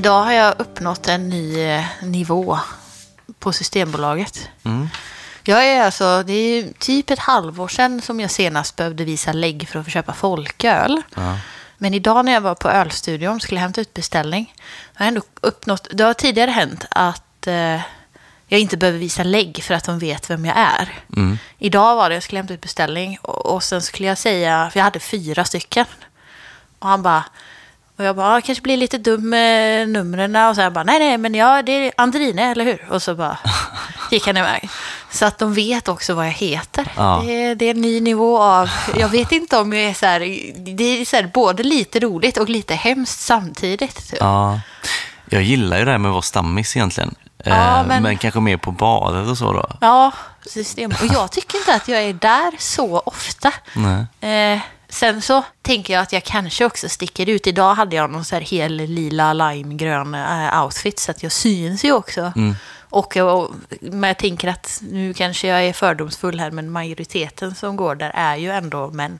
Idag har jag uppnått en ny eh, nivå på Systembolaget. Mm. Jag är alltså, det är typ ett halvår sedan som jag senast behövde visa lägg för att få köpa folköl. Ja. Men idag när jag var på ölstudion skulle hämta ut beställning. Har jag ändå uppnått, det har tidigare hänt att eh, jag inte behöver visa lägg för att de vet vem jag är. Mm. Idag var det, jag skulle hämta ut beställning och, och sen skulle jag säga, för jag hade fyra stycken. Och han bara, och jag bara, "Ja, kanske blir lite dum med numren. Och så jag bara, nej nej, men ja, det är Andrine, eller hur? Och så bara gick han iväg. Så att de vet också vad jag heter. Ja. Det, är, det är en ny nivå av, jag vet inte om jag är så här, det är så här, både lite roligt och lite hemskt samtidigt. Typ. ja. Jag gillar ju det här med att vara stammis egentligen. Ja, Eh, men- men... kanske mer på badet och så då. Ja, system. Och jag tycker inte att jag är där så ofta. Nej. Eh, sen så tänker jag att jag kanske också sticker ut. Idag hade jag någon så här hel lila limegrön eh, outfit så att jag syns ju också. Mm. Och jag, men jag tänker att nu kanske jag är fördomsfull här men majoriteten som går där är ju ändå män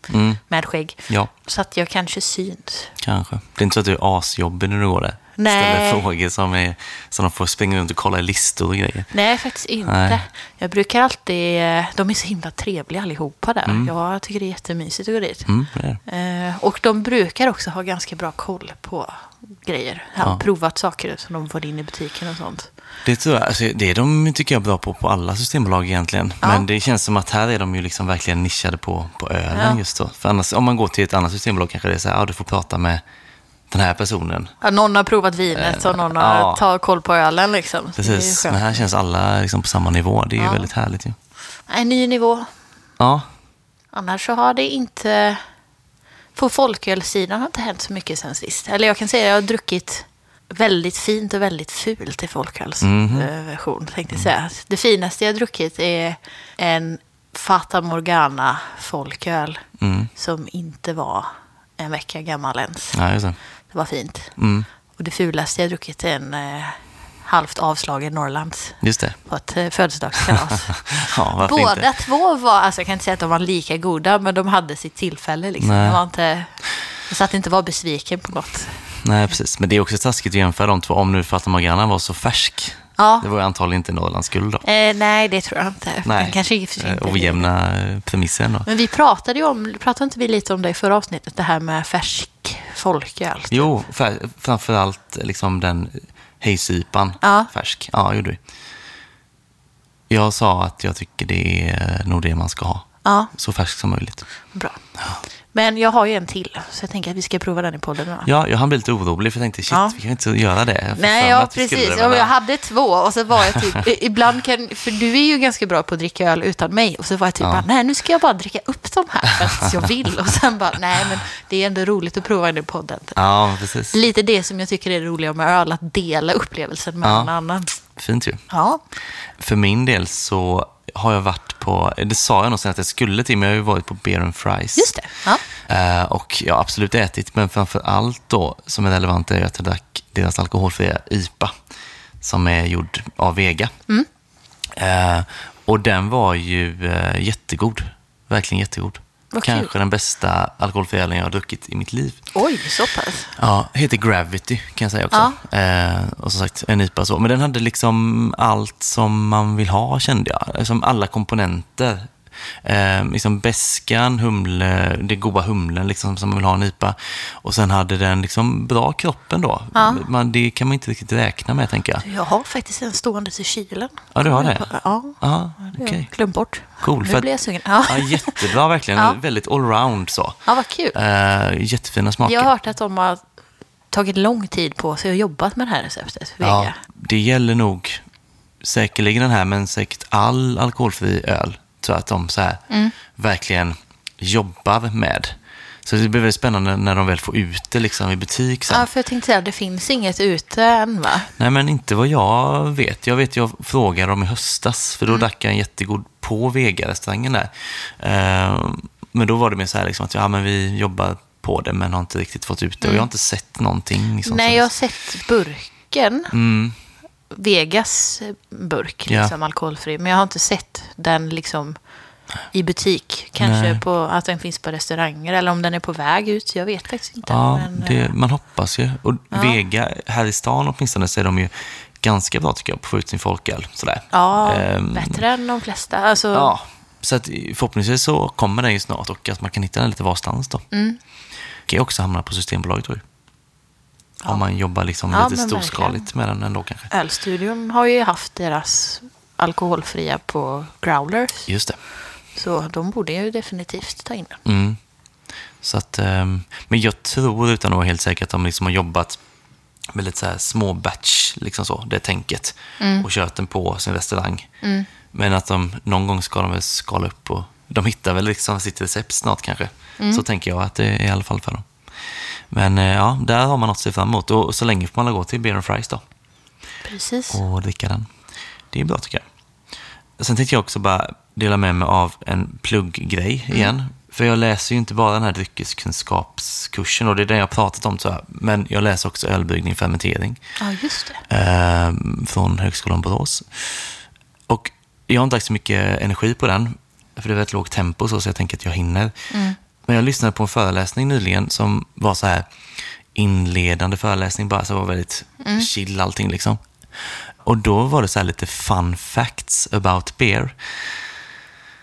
med skägg. Ja, Så att jag kanske syns. kanske. Det är inte så att du är asjobbig när du går där? Nej. Ställer frågor som, är, som de får springa runt och kolla i listor och grejer. Nej, faktiskt inte. Nej. Jag brukar alltid... eh, De är så himla trevliga allihopa där. Jag tycker det är jättemysigt att gå dit. Mm, det. Eh, och de brukar också ha ganska bra koll på grejer. Jag har Ja. provat saker som de får in i butiken och sånt. Det, tror jag, alltså, det är de tycker jag bra på på alla systembolag egentligen. Ja. Men det känns som att här är de ju liksom verkligen nischade på, på ölen Ja. just då. För annars, om man går till ett annat systembolag kanske det är så här, ja du får prata med den här personen. Ja, någon har provat vinet och någon har ja. tagit koll på ölen. Liksom. Det Precis, men här känns alla liksom på samma nivå. Det är ju väldigt härligt ju. En ny nivå. Ja, Annars så har det inte... På folkölssidan har inte hänt så mycket sen sist. Eller jag kan säga att jag har druckit väldigt fint och väldigt fult i folkölsversion. Tänkte jag säga. Det finaste jag druckit är en Fata Morgana folköl mm. som inte var en vecka gammal ens. just det. Det var fint. Mm. Och det fulaste jag druckit är en eh, halvt avslagen Norrlands Just det. på ett eh, födelsedagskalas. Ja, Båda inte? två var, alltså jag kan inte säga att de var lika goda, men de hade sitt tillfälle. Liksom. Nej. Jag, var inte, jag satt inte och var besviken på något. Nej, precis. Men det är också taskigt att jämföra de två. Om nu Fata Morgana var så färsk. Ja. Det var ju antagligen inte Norrlands guld då. Eh, nej, det tror jag inte. Nej, Den kanske Eh, inte ojämna eh, premisser ändå. Men vi pratade ju om, pratade inte vi lite om det i förra avsnittet, det här med färsk folköl? Jo, fär, framförallt liksom den hejsypan Ja. färsk. Ja, gjorde vi. Jag sa att jag tycker det är nog det man ska ha. Ja, Så färsk som möjligt. bra. Men jag har ju en till, så jag tänker att vi ska prova den i podden. Då. Ja, jag hann bli lite orolig för jag tänkte shit, Ja. vi kan inte göra det. Nej, ja precis. det, men, jag hade två och så var jag typ, ibland kan, för du är ju ganska bra på att dricka öl utan mig. Och så var jag typ Ja. bara, nej nu ska jag bara dricka upp de här för att jag vill. Och sen bara, nej men det är ändå roligt att prova den i podden. Ja, precis. Lite det som jag tycker är det roliga med öl, att dela upplevelsen med Ja. någon annan. Fint ju. Ja, För min del så har jag varit på, det sa jag nog sen att jag skulle till, men jag har ju varit på Beer and Fries. just det. Ja. Eh, och jag har absolut ätit, men framför allt då som är relevant är att jag drack deras alkoholfria IPA som är gjord av Vega. Mm. Eh, och den var ju eh, jättegod. Verkligen jättegod. Vad kul. Kanske den bästa alkoholfria ölen jag har druckit i mitt liv. Oj, så pass. Ja, heter Gravity kan jag säga också. Eh, och som sagt, en IPA så. Men den hade liksom allt som man vill ha kände jag. Som alla komponenter. Eh, liksom beskan, humle, det goda humlen liksom, som man vill ha i en IPA. Och sen hade den liksom bra kroppen då. Ja. Man, det kan man inte riktigt räkna med tänker jag. Jag har faktiskt en stående till kylen. Ja, du har det? Ja, Ja, jag glömt bort. Cool. Nu blir jag sugen. Ja. Ja, jättebra verkligen. Ja. Väldigt allround så. ja, vad kul. Eh, jättefina smaker. Jag har hört att de har tagit lång tid på sig och jobbat med det här receptet. Ja, det gäller nog säkerligen den här, men säkert all alkoholfri öl. Jag att de så här Mm. verkligen jobbar med. Så det blir väldigt spännande när de väl får ut det liksom i butik sen. Ja, för jag tänkte säga, det finns inget ute än va? Nej, men inte vad jag vet. Jag vet, jag frågade dem i höstas, för då Mm. drack jag en jättegod på Vega-restaurangen där. Eh, men då var det mer så här liksom att ja, men vi jobbar på det, men har inte riktigt fått ut det. Och jag har inte sett någonting. Liksom, Nej, jag har sett burken. Mm, Vegas burk, Ja. liksom alkoholfri. Men jag har inte sett den liksom i butik. Kanske Nej. på, att den finns på restauranger eller om den är på väg ut. Jag vet faktiskt inte. Ja, men, det, eh, man hoppas ju. Och Vega, här i stan åtminstone, så är de ju ganska bra tycker jag på att få ut sin folköl. Sådär. ja Ehm, bättre än de flesta. Alltså, Ja, så att förhoppningsvis så kommer den ju snart och att man kan hitta den lite varstans då. Mm. kan ju också hamna på Systembolaget tror jag. Om man jobbar liksom Ja, lite storskaligt med den ändå kanske. Ölstudion har ju haft deras alkoholfria på growlers. Just det. Så de borde ju definitivt ta in den. Mm. Så att, ehm, men jag tror, utan att vara helt säker, att de liksom har jobbat med lite så här små batch, liksom så, det tänket. Och kört den på sin restaurang. Men att de någon gång ska de väl skala upp och de hittar väl liksom sitt recept snart kanske. Så tänker jag att det är i alla fall för dem. Men eh, ja, där har man något att se fram emot. Och så länge får man gå till Beer and Fries då Precis. och dricka den. Det är bra tycker jag. Sen tänkte jag också bara dela med mig av en plugggrej igen. För jag läser ju inte bara den här dryckeskunskapskursen och det är den jag har pratat om tror jag. Men jag läser också ölbryggning och fermentering Ja, just det. eh, från Högskolan Borås. Och jag har inte lagt så mycket energi på den, för det är väldigt lågt tempo så, så jag tänker att jag hinner. Men jag lyssnade på en föreläsning nyligen som var så här inledande föreläsning, bara så var väldigt chill allting liksom. Och då var det så här lite fun facts about beer.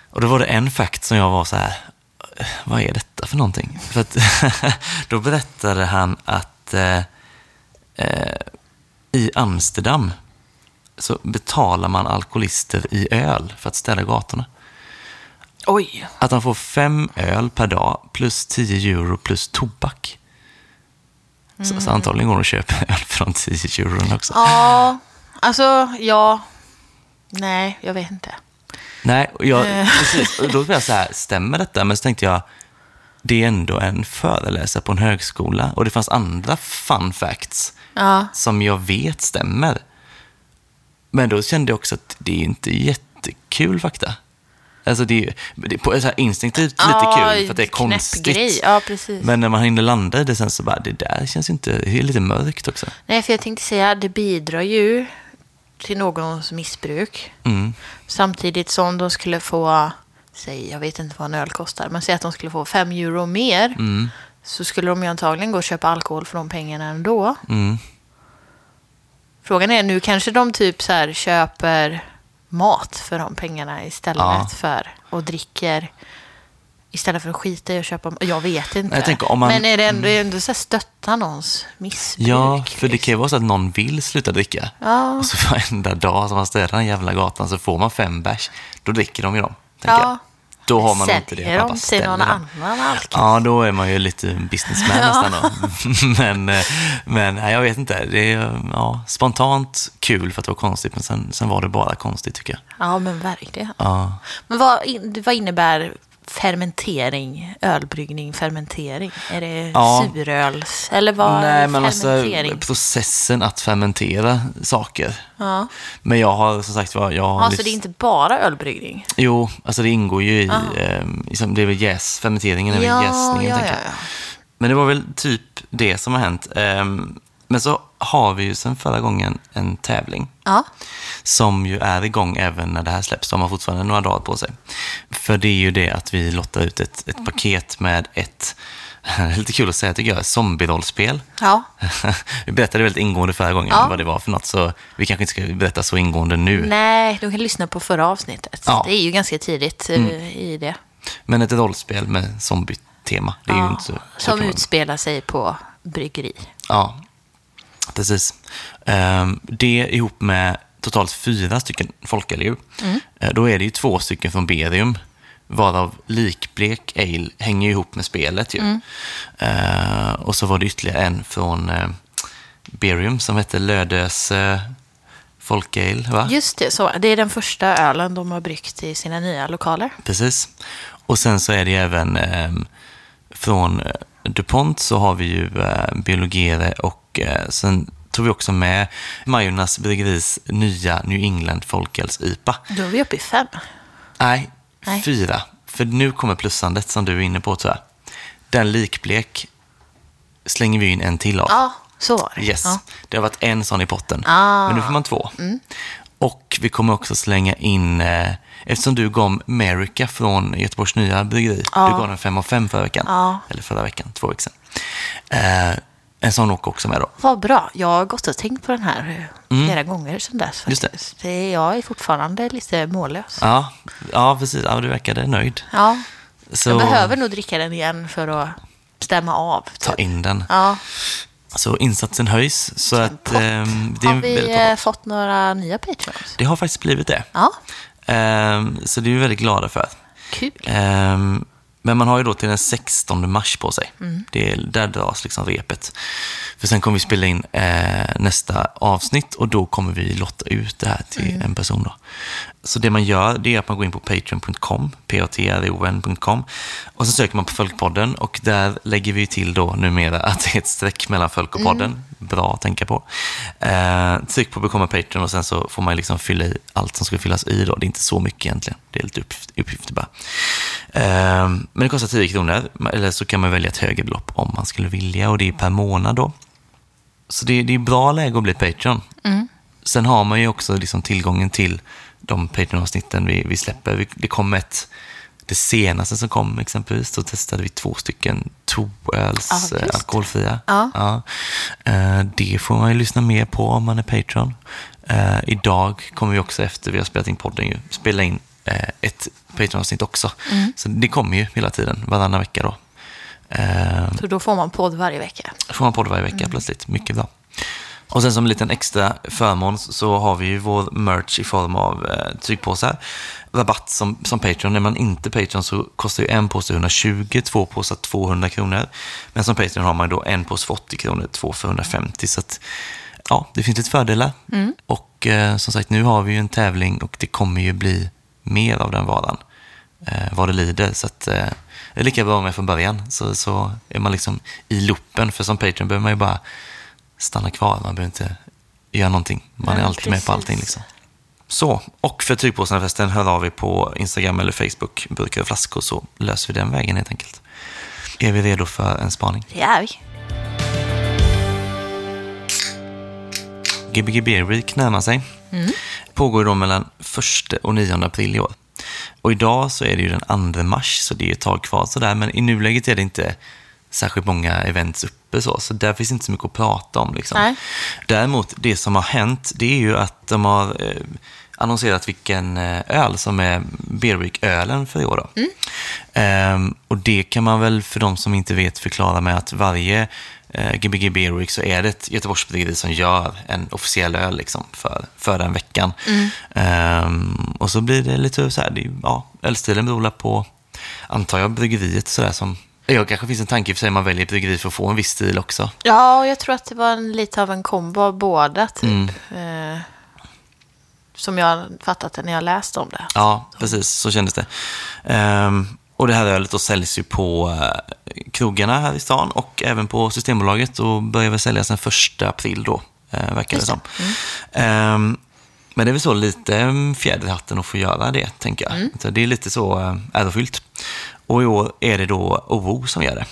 Och då var det en fact som jag var så här, vad är detta för någonting? För att då berättade han att eh, eh, i Amsterdam så betalar man alkoholister i öl för att städa gatorna. Oj. Att de får fem öl per dag plus 10 euro plus tobak. Så, så antagligen går de och köper öl de 10 euron också. Ja, alltså ja. Nej, jag vet inte. Nej, och jag, Eh. precis, och då blev jag så här, stämmer detta? Men så tänkte jag, det är ändå en föreläsare på en högskola och det fanns andra fun facts Ja, som jag vet stämmer. Men då kände jag också att det är inte jättekul fakta. Alltså det är, det är på, så här instinktivt lite Ja, kul för att det är konstigt. Ja, precis. Men när man hinner landa i det sen så bara, det där känns inte, det är lite mörkt också. Nej, för jag tänkte säga, det bidrar ju till någons missbruk. Mm. Samtidigt som de skulle få, säg, jag vet inte vad en öl kostar, men säg att de skulle få fem euro mer. Mm. Så skulle de ju antagligen gå och köpa alkohol för de pengarna ändå. Mm. Frågan är nu kanske de typ så här köper mat för de pengarna istället Ja. för och dricker istället för att skita i att köpa. Jag vet inte. Jag tänker man- Men är det ändå, är det ändå så här stötta någons missbruk? Ja, för det kan ju vara så att någon vill sluta dricka. Ja. Och så varenda dag som man städar den jävla gatan så får man fem bärs. Då dricker de ju dem, tänker Ja. jag. Då har man inte det. Säljer att de till någon annan alkohol? Ja, då är man ju lite businessman nästan då. men, eh, men jag vet inte. Det är ja, spontant kul för att det var konstigt, men sen, sen var det bara konstigt tycker jag. Ja, men verkligen. Ja. Men vad, vad innebär fermentering, ölbryggning, fermentering? Är det Ja. suröls? Eller vad Nej, men alltså fermentering? processen att fermentera saker. ja. Men jag har som sagt var, jag har Alltså lyft- det är inte bara ölbryggning? Jo, alltså det ingår ju i, eh, liksom, det är väl jäs, fermenteringen är väl jäsningen, ja, ja, ja. Men det var väl typ det som har hänt. Ehm, Men så har vi ju sen förra gången en tävling Ja. som ju är igång även när det här släpps. De har fortfarande några dagar på sig. För det är ju det att vi lottar ut ett, ett paket med ett, lite kul att säga tycker jag, zombie-rollspel. Ja. vi berättade väldigt ingående förra gången Ja. vad det var för något, så vi kanske inte ska berätta så ingående nu. Nej, du kan lyssna på förra avsnittet. Ja. Det är ju ganska tidigt eh, i det. Men ett rollspel med zombie-tema, det är ju Ja, inte så... som utspelar sig på bryggeri. Ja, precis. Ehm, det ihop med totalt fyra stycken folköldjur. Mm. Eh, Då är det ju två stycken från Berium, varav likblek ale hänger ihop med spelet ju. Mm. Eh, och så var det ytterligare en från uh, Berium som hette Lödös uh, folkale, va? Just det, så. Det är den första ölen de har bryggt i sina nya lokaler. Precis. Och sen så är det även ehm, från eh, DuPont så har vi ju eh, Biologere och eh, sen tog vi också med Majornas Bryggeris nya New England Folköls-IPA. Då är vi uppe i fem. Nej, Nej. fyra. För nu kommer plussandet som du är inne på tror jag. Den likblek slänger vi in en till av. Ja, så var det. Yes. Ja. Det har varit en sån i potten. Ah. Men nu får man två. Och vi kommer också slänga in, eh, eftersom du gav America från Göteborgs nya bryggeri, Ja. du gav den 5 av 5 förra veckan. Ja. Eller förra veckan, två veckor sedan. Eh, en sån åker också med då. Vad bra. Jag har gått och tänkt på den här eh, flera gånger sedan dess. Mm. Just det. Jag är fortfarande lite mållös. Ja, ja precis. Ja, du verkade nöjd. Ja. Så Jag behöver nog dricka den igen för att stämma av. ta typ. in den. Ja. Så insatsen höjs. Så att, är Har vi eh, fått några nya Patreons? Det har faktiskt blivit det. Ja, Ehm, så det är vi väldigt glada för. kul. Ehm, men man har ju då till den 16 mars på sig. Mm. Det är, där dras liksom repet. För sen kommer vi spela in eh, nästa avsnitt och då kommer vi lotta ut det här till Mm. en person. Då. Så det man gör det är att man går in på patreon.com, p-a-t-r-o-n.com och så söker man på Folkpodden och där lägger vi till då numera att det är ett streck mellan Folk och podden. Bra att tänka på. Eh, tryck på Become a Patreon och sen så får man liksom fylla i allt som ska fyllas i då. Det är inte så mycket egentligen. Det är lite uppgift- uppgifter bara. Eh, men det kostar 10 kronor, eller så kan man välja ett högre belopp om man skulle vilja och det är per månad då. Så det, det är bra läge att bli Patreon. Sen har man ju också liksom tillgången till de Patreon-avsnitten vi, vi släpper. Vi, det kom ett, det senaste som kom exempelvis, då testade vi två stycken toöls Ja, eh, alkoholfria. Ja. Eh, det får man ju lyssna mer på om man är Patreon. Eh, idag kommer vi också efter vi har spelat in podden ju, spela in ett Patreon-avsnitt också. Så det kommer ju hela tiden, varannan vecka då. Så då får man podd varje vecka. får man podd varje vecka plötsligt. Mycket bra. Och sen som en liten extra förmån så har vi ju vår merch i form av eh, tygpåsar. Rabatt som, som Patreon. Är man inte Patreon så kostar ju en påse 120, två påsar 200 kronor. Men som Patreon har man då en påse för 80 kronor, två för 150. Så att, ja, det finns lite fördelar. Och eh, som sagt, nu har vi ju en tävling och det kommer ju bli mer av den varan eh, vad det lider. Så att, eh, det är lika bra med från början. Så, så är man liksom i loopen. För som Patreon behöver man ju bara stanna kvar. Man behöver inte göra någonting. Man är Nej, alltid med på precis. allting. Liksom. Så, och för tygpåsarna förresten, hör av er på Instagram eller Facebook, burkar och flaskor, så löser vi den vägen helt enkelt. Är vi redo för en spaning? Det är vi. Gbg Beer Week närmar sig. Pågår då mellan 1 och 9 april i år. Och idag så är det ju den 2 mars, så det är ett tag kvar sådär. Men i nuläget är det inte särskilt många events uppe så, så där finns inte så mycket att prata om. Liksom. Nej. Däremot, det som har hänt, det är ju att de har eh, annonserat vilken eh, öl som är Beer Week-ölen för i år. Då. Ehm, och det kan man väl, för de som inte vet, förklara med att varje eh, Gbg Beer Week så är det ett Göteborgsbryggeri som gör en officiell öl liksom, för, för den veckan. Ehm, och så blir det lite så här, det, ja, ölstilen beror på, antar jag, bryggeriet sådär som Ja, kanske finns en tanke för sig man väljer bryggeri för att få en viss stil också. Ja, jag tror att det var en, lite av en kombo av båda, typ. Mm. Eh, som jag fattat det när jag läst om det. Ja, precis. Så kändes det. Ehm, och det här ölet då säljs ju på eh, krogarna här i stan och även på Systembolaget och börjar väl säljas den första april då, uh, verkar det som. det. Ehm, men det är väl så lite mm, fjäder i hatten att få göra det, tänker jag. Så det är lite så uh, ärofyllt. Och i år är det då OO som gör det.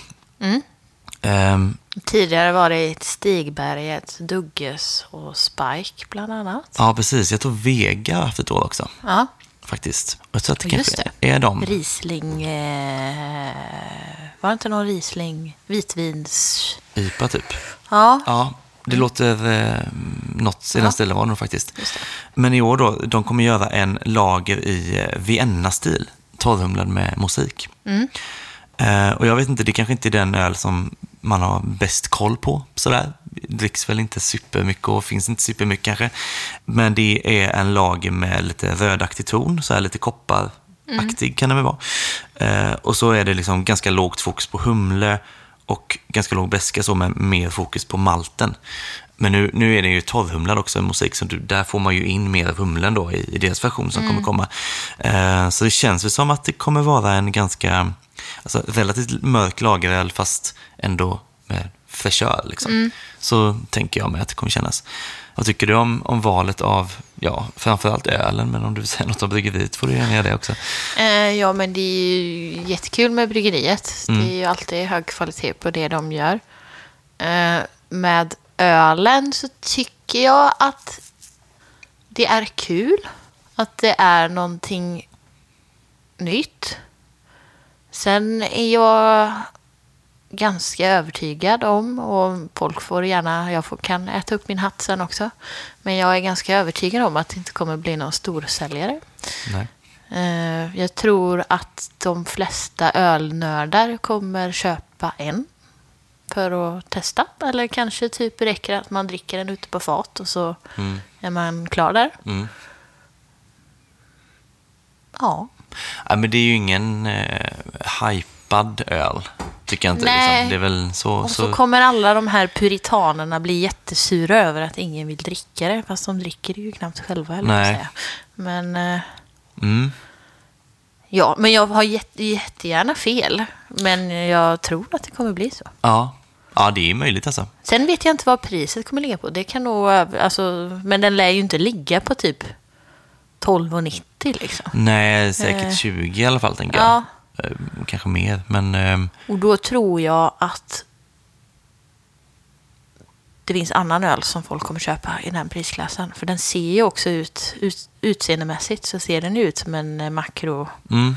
Ehm, Tidigare var det Stigberget, Dugges och Spike bland annat. ja, precis. Jag tror Vega har haft ett år också, Ja, faktiskt. Och tror att det Just kanske är de. Riesling... Eh, var det inte någon Riesling vitvins... IPA typ. Ja, Ja, det låter eh, något i den Ja. stilen var det nog faktiskt. Det. Men i år då, de kommer göra en lager i eh, Vienna-stil, torrhumlad med mosaik. Mm. Eh, och jag vet inte, det kanske inte är den öl som man har bäst koll på sådär. Det dricks väl inte supermycket och finns inte supermycket kanske. Men det är en lager med lite rödaktig ton, så här lite kopparaktig kan det väl vara. Eh, och så är det liksom ganska lågt fokus på humle och ganska låg beska så med mer fokus på malten. Men nu, nu är det ju torrhumlad också, musik, så du, där får man ju in mer av humlen då i, i deras version som kommer komma. Eh, så det känns väl som att det kommer vara en ganska, alltså relativt mörk lageröl fast ändå med fräschör. Liksom. Så tänker jag mig att det kommer kännas. Vad tycker du om, om valet av, ja, framförallt ölen, men om du vill säga något om bryggeriet får du gärna göra det också. Eh, ja, men det är ju jättekul med bryggeriet. Mm. Det är ju alltid hög kvalitet på det de gör. Eh, med ölen så tycker jag att det är kul att det är någonting nytt. Sen är jag ganska övertygad om, och folk får gärna, jag får, kan äta upp min hatt sen också, men jag är ganska övertygad om att det inte kommer bli någon storsäljare. Nej. Eh, Jag tror att de flesta ölnördar kommer köpa en för att testa. Eller kanske typ räcker att man dricker den ute på fat och så Mm. är man klar där. Mm. Ja. Ja, men det är ju ingen eh, hypad öl, tycker jag inte. Nej. Liksom. Det är väl så... Och så så... kommer alla de här puritanerna bli jättesura över att ingen vill dricka det. Fast de dricker det ju knappt själva, eller Nej. säga. Men, eh, Mm. Ja, men jag har jätte, jättegärna fel. Men jag tror att det kommer bli så. Ja. ja, det är möjligt alltså. Sen vet jag inte vad priset kommer ligga på. Det kan nog, alltså, men den lär ju inte ligga på typ 12,90 liksom. Nej, säkert Eh. 20 i alla fall, tänker Ja. jag. Eh, Kanske mer, men... ehm, Och då tror jag att det finns annan öl som folk kommer köpa i den prisklassen. För den ser ju också ut, ut utseendemässigt så ser den ju ut som en eh, makroburk. mm.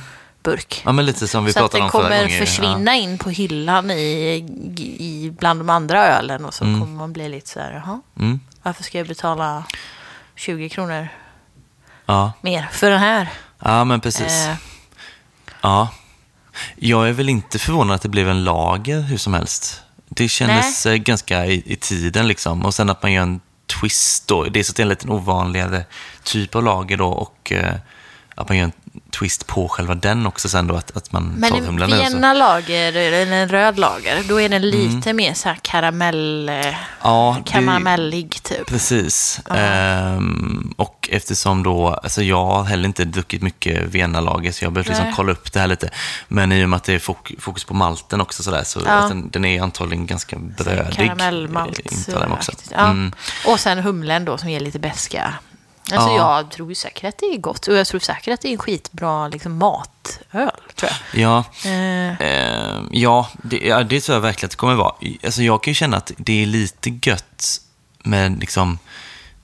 Ja, men lite som vi så att pratade den om förra kommer gången. försvinna in på hyllan i, i, bland de andra ölen och så Mm. kommer man bli lite så här, jaha, Ja. Mm. varför ska jag betala 20 kronor Ja. mer för den här? ja, men precis. Eh, Ja. Jag är väl inte förvånad att det blev en lager hur som helst. Det kändes eh, ganska i, i tiden liksom. Och sen att man gör en twist då. Det är så att det är en liten ovanligare typ av lager då. Och eh, att man gör en twist på själva den också sen då. Att, att man Men tar en humlan över. så. Vienna lager, eller en röd lager, då är den Mm. lite mer så här karamell, eh, Ja, det- karamellig typ. Precis. Ehm, och eftersom då, alltså jag har heller inte druckit mycket Vienna-lager så jag har behövt liksom kolla upp det här lite. Men i och med att det är fok- fokus på malten också sådär, så Ja. att den, den är antagligen ganska brödig. Karamellmalt. eh, också. Ja. Mm. Och sen humlen då som ger lite beska. Alltså Ja. jag tror ju säkert att det är gott. Och jag tror säkert att det är en skitbra liksom, matöl, tror jag. Ja, Eh, eh, ja, det, ja, det tror jag verkligen att det kommer vara. Alltså jag kan ju känna att det är lite gött med liksom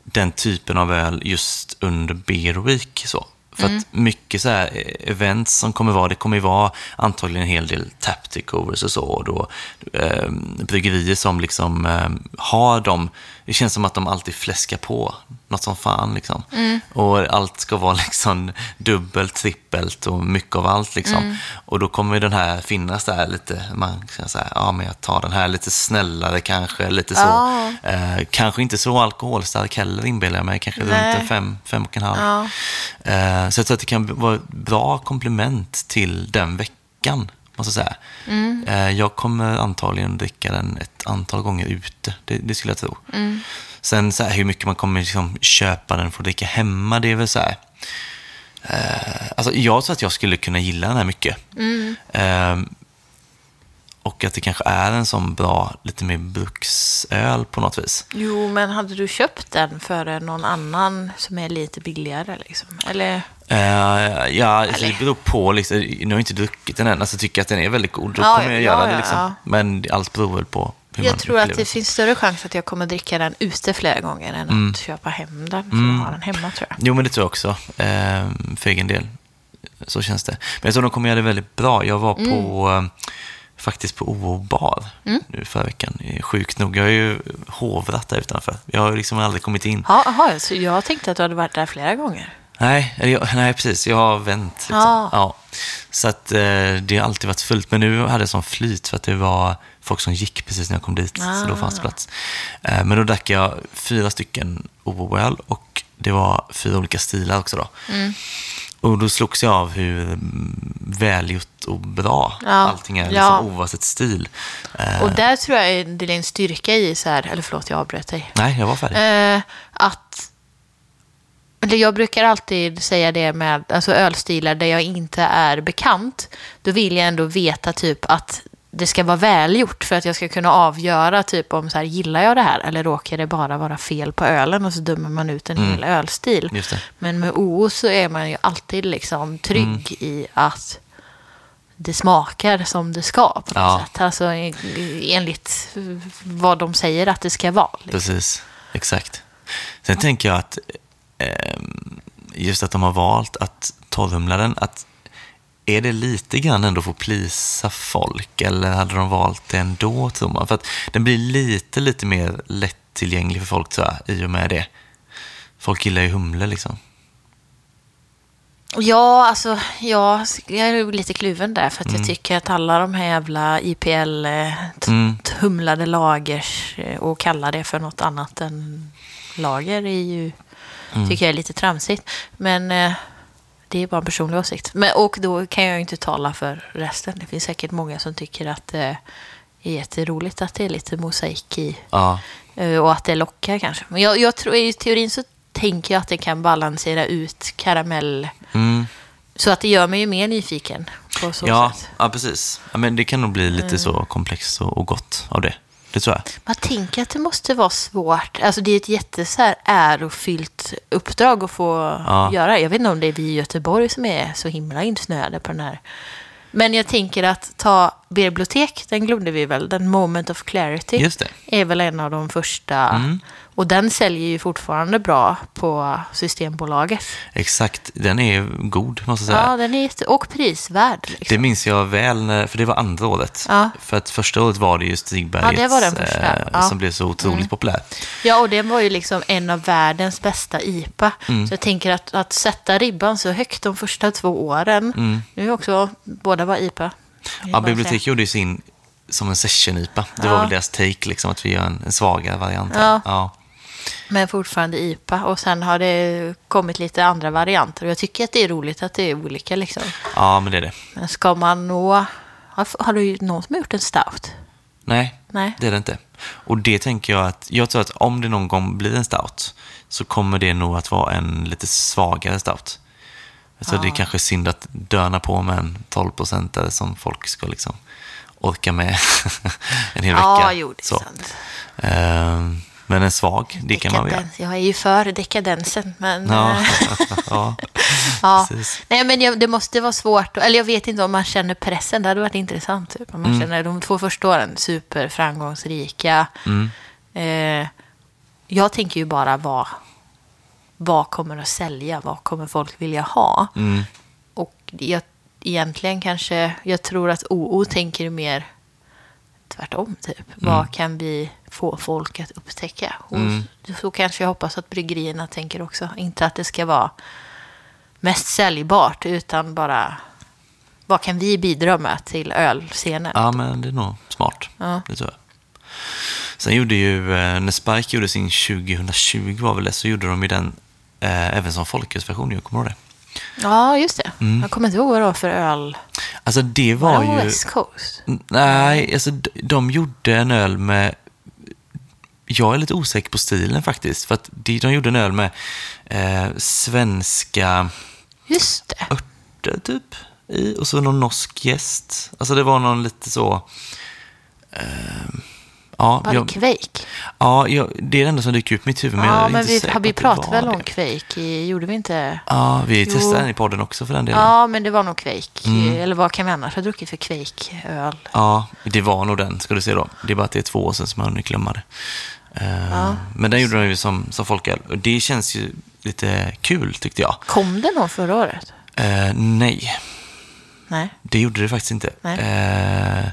den typen av öl just under Beer Week. Så. För Mm. att mycket så här eh, events som kommer vara, det kommer ju vara antagligen en hel del tap takeovers och så. Och då, eh, bryggerier som liksom eh, har dem, det känns som att de alltid fläskar på något som fan liksom. Mm. Och allt ska vara liksom dubbelt, trippelt och mycket av allt liksom. Mm. Och då kommer den här finnas där lite, man kan säga, ja men jag tar den här lite snällare kanske, lite så. Ja. Eh, kanske inte så alkoholstark heller inbillar jag mig, kanske Nej. runt en fem, fem och en halv. Ja. Eh, så jag tror att det kan vara ett bra komplement till den veckan, måste jag säga. Mm. Eh, jag kommer antagligen dricka den ett antal gånger ute, det, det skulle jag tro. Mm. Sen så här, hur mycket man kommer liksom köpa den för att dricka hemma, det är väl så här. Eh, alltså jag tror att jag skulle kunna gilla den här mycket. Mm. Eh, och att det kanske är en sån bra, lite mer bruksöl på något vis. jo, men hade du köpt den för någon annan som är lite billigare? Liksom? Eller? Eh, ja, alltså, det beror på. Liksom, nu har jag inte druckit den än. Alltså, tycker jag att den är väldigt god, då Ja, kommer jag ja, göra ja, det. Liksom. Men allt beror väl på hur man Jag tror att det finns större chans att jag kommer dricka den ute flera gånger än Mm. att köpa hem den för att ha den hemma, tror jag. Jo, men det tror jag också. Eh, för egen del. Så känns det. Men jag tror de kommer göra det väldigt bra. Jag var Mm. på, eh, faktiskt på OO bar nu förra veckan. Sjukt nog. Jag har ju hovrat där utanför. Jag har liksom aldrig kommit in. Ja, aha, så jag tänkte att du hade varit där flera gånger. Nej, jag, nej, precis. Jag har vänt. Liksom. Ja. Ja. Så att, eh, det har alltid varit fullt. Men nu hade jag sån flyt för att det var folk som gick precis när jag kom dit. Så då Ah. fanns det plats. Eh, men då drack jag fyra stycken OO-öl och det var fyra olika stilar också. Då. Mm. Och då slogs jag av hur välgjort och bra Ja. allting är, liksom, Ja. oavsett stil. Eh, Och där tror jag det är en styrka i, så här, eller förlåt, jag avbröt dig. nej, jag var färdig. Eh, att eller jag brukar alltid säga det med alltså ölstilar där jag inte är bekant. Då vill jag ändå veta typ att det ska vara välgjort för att jag ska kunna avgöra typ om så här, gillar jag det här eller råkar det bara vara fel på ölen och så dömer man ut en hel ölstil. Men med OO så är man ju alltid liksom trygg i att det smakar som det ska på något Ja. sätt. Alltså enligt vad de säger att det ska vara. Liksom. Precis, exakt. Sen tänker jag att eh, just att de har valt att torrhumla den, att är det lite grann ändå för att plisa folk eller hade de valt det ändå tror man? För att den blir lite, lite mer lättillgänglig för folk tror jag, i och med det. Folk gillar ju humle liksom. Ja, alltså ja, jag är lite kluven där för att Mm. jag tycker att alla de här jävla IPL eh, Mm. humlade lagers eh, och kalla det för något annat än lager är ju, Mm. tycker jag är lite tramsigt. Men eh, det är bara en personlig åsikt. Men, och då kan jag ju inte tala för resten. Det finns säkert många som tycker att det är jätteroligt att det är lite mosaik i Ja, Eh, Och att det lockar kanske. Men jag, jag tror i teorin så tänker jag att det kan balansera ut karamell. mm. Så att det gör mig ju mer nyfiken på så ja, sätt. ja precis. Ja, men det kan nog bli Mm. lite så komplext och, och gott av det. Det tror jag. Man tänker att det måste vara svårt. Alltså det är ett jätte så här ärofyllt uppdrag att få Ja. göra. Jag vet inte om det är vi i Göteborg som är så himla insnöade på den här. Men jag tänker att ta bibliotek, den glömde vi väl, den Moment of Clarity. Är väl en av de första. Mm. Och den säljer ju fortfarande bra på Systembolaget. Exakt, den är god måste jag säga. Ja, den är jätte... och prisvärd. Liksom. Det minns jag väl, för det var andra året. Ja. För att första året var det ju Stigbergets Ja, det var den första. eh, Ja. Mm. som blev så otroligt populär. Ja, och den var ju liksom en av världens bästa IPA. Mm. Så jag tänker att, att sätta ribban så högt de första två åren. Nu är också, båda var IPA. Ja, bibliotek gjorde ju sin som en session-IPA. Det var Ja. väl deras take, liksom, att vi gör en, en svagare variant. Ja. Ja. Men fortfarande IPA. Och sen har det kommit lite andra varianter. Och jag tycker att det är roligt att det är olika liksom. ja, men det är det. Men ska man nå... Har, har du någon som har gjort en stout? Nej, Nej. det är det inte. Och det tänker jag att, jag tror att om det någon gång blir en stout så kommer det nog att vara en lite svagare stout. Så det är kanske synd att döna på med en 12-procentare som folk ska liksom orka med en hel vecka. Ja, jo, det är Så. Ehm, Men en svag, det kan man väl göra. Dekadens. Jag är ju för dekadensen, men... Ja, eh, ja. ja. Nej, men jag, det måste vara svårt. Eller jag vet inte om man känner pressen. Det hade varit intressant. Typ. Om man Mm. känner de två första åren superframgångsrika. Mm. Eh, jag tänker ju bara vad, vad kommer att sälja? Vad kommer folk vilja ha? Mm. Och jag, egentligen kanske, jag tror att OO tänker mer tvärtom. Typ. Vad kan vi få folk att upptäcka? Och Så kanske jag hoppas att bryggerierna tänker också. Inte att det ska vara mest säljbart, utan bara vad kan vi bidra med till ölscenen? Ja, men det är nog smart. Ja. Det tror jag. Sen gjorde ju, eh, när Spike gjorde sin 2020 var väl det, så gjorde de ju den eh, även som folkölsversion. Kommer ihåg det. Ja, just det. Jag kommer inte ihåg vad det var för öl. Alltså det Var var det ju... West Coast? Nej, alltså de, de gjorde en öl med... Jag är lite osäker på stilen faktiskt. För att de, de gjorde en öl med eh, svenska Just det. örter typ. I, och så någon norsk gäst. Alltså det var någon lite så... Eh, ja, Var det jag, Quake? ja jag, det är det enda som dyker upp i mitt huvud. Men jag Ja, är men inte vi, säker har vi det var väl det. om Quake? i- Gjorde vi inte? Ja, vi Jo. testade den i podden också för den delen. Ja, men det var nog Quake. Mm. Eller vad kan vi annars ha druckit för Quake-öl? Ja, det var nog den, ska du se då. Det är bara att det är två år sedan som jag hunnit glömma det. Eh, Men den gjorde de ju som, som folköl. Det känns ju lite kul, tyckte jag. Kom det någon förra året? Eh, nej, Nej. det gjorde det faktiskt inte. Nej. Eh,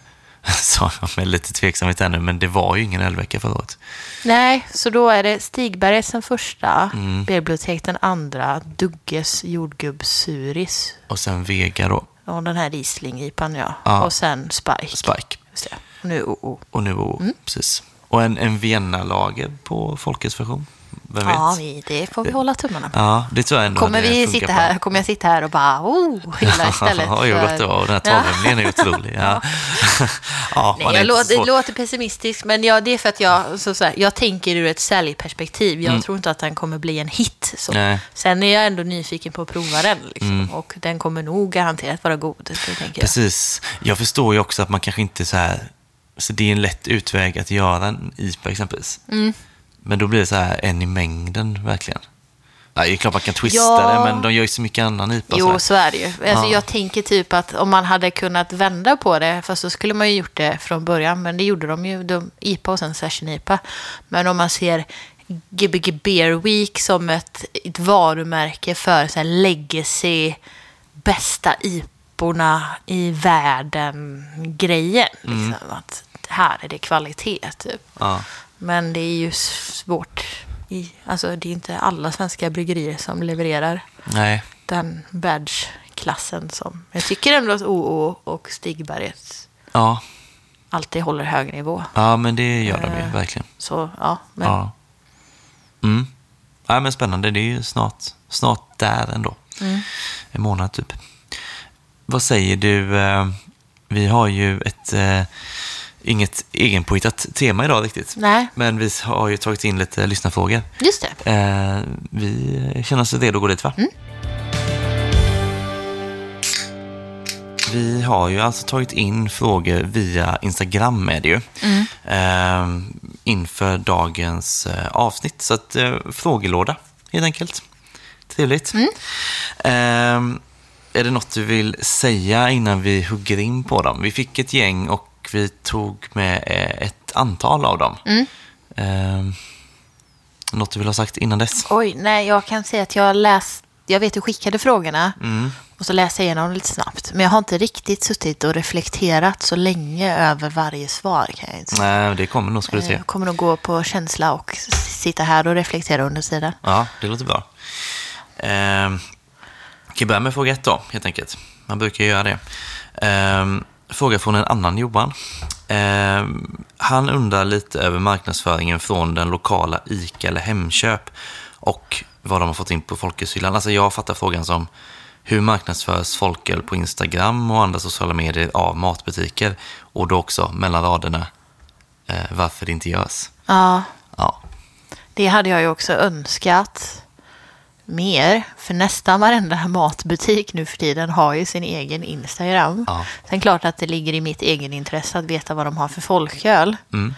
sa jag med lite tveksamhet här nu, men det var ju ingen ölvecka förra året. Nej, så då är det Stigbergets den första, Mm. Bibliotek den andra, Dugges jordgubbssuris Och sen Vega då, och den här Riesling-IPan ja. Ja. Och sen Spike. Spike. Just det. Och nu OO. Och nu var Mm. precis. Och en, en Vienna-lager på folkölsversion. Vem vet? Ja, vi, det får vi hålla tummarna på. Ja, det tror jag ändå Kommer vi sitta här, kommer jag sitta här och bara oh, hylla istället? Oj, vad gott det var. Den här Ja. torrhumlingen är otrolig. Ja. ja, Nej, jag låter, det låter pessimistisk, men ja, det är för att jag, så, så här, jag tänker ur ett säljperspektiv. Jag tror inte att den kommer bli en hit. Så. Mm. Nej. Sen är jag ändå nyfiken på att prova den. Liksom, Och den kommer nog garanterat vara god. Det tänker jag. Precis. Jag förstår ju också att man kanske inte så här... Så det är en lätt utväg att göra en IPA exempelvis. Mm. Men då blir det så här en i mängden verkligen. Ja, det är klart man kan twista Ja. det, men de gör ju så mycket annan IPA. Jo, så är det ju. Alltså, Ja. Jag tänker typ att om man hade kunnat vända på det, fast så skulle man ju gjort det från början, men det gjorde de ju, de, IPA och sen session IPA. Men om man ser Gbg Beer Week som ett, ett varumärke för så här, legacy, bästa iporna i världen-grejen. Liksom. Att här är det kvalitet, typ. Ja. Men det är ju svårt. I, alltså, det är inte alla svenska bryggerier som levererar Nej. den badge-klassen som... Jag tycker ändå att OO och Stigberget Ja. alltid håller hög nivå. ja, men det gör de ju Eh, verkligen. Så, ja. Men, Ja. Mm. Ja, men spännande. Det är ju snart, snart där ändå. Mm. En månad typ. Vad säger du? eh, Vi har ju ett eh, inget egenpåhittat tema idag riktigt. Nej, Men vi har ju tagit in lite lyssnarfrågor. just det. Eh, vi känner oss redo att gå dit va? Mm. Vi har ju alltså tagit in frågor via Instagram med ju. Mm. Eh, inför dagens eh, avsnitt. Så att eh, frågelåda helt enkelt. Trevligt. Mm. Eh, är det något du vill säga innan vi hugger in på dem? Vi fick ett gäng och vi tog med eh, ett antal av dem. Mm. Eh, något du vill ha sagt innan dess? Oj, nej, jag kan säga att jag läst... Jag vet du skickade frågorna Mm. och så läste jag igenom dem lite snabbt. Men jag har inte riktigt suttit och reflekterat så länge över varje svar kan jag inte säga. Nej, det kommer nog ska du se. Jag kommer nog gå på känsla och sitta här och reflektera under tiden. Ja, det låter bra. Eh, kan börja med fråga ett då, helt enkelt. Man brukar ju göra det. Eh, fråga från en annan Johan. Eh, han undrar lite över marknadsföringen från den lokala ICA eller Hemköp och vad de har fått in på folkhälsohyllan. Alltså jag fattar frågan som hur marknadsförs folköl på Instagram och andra sociala medier av matbutiker och då också mellan raderna eh, varför det inte görs. Ja, Ja, det hade jag ju också önskat mer. För nästan varenda matbutik nu för tiden har ju sin egen Instagram. Ja. Sen klart att det ligger i mitt egen intresse att veta vad de har för folköl. mm.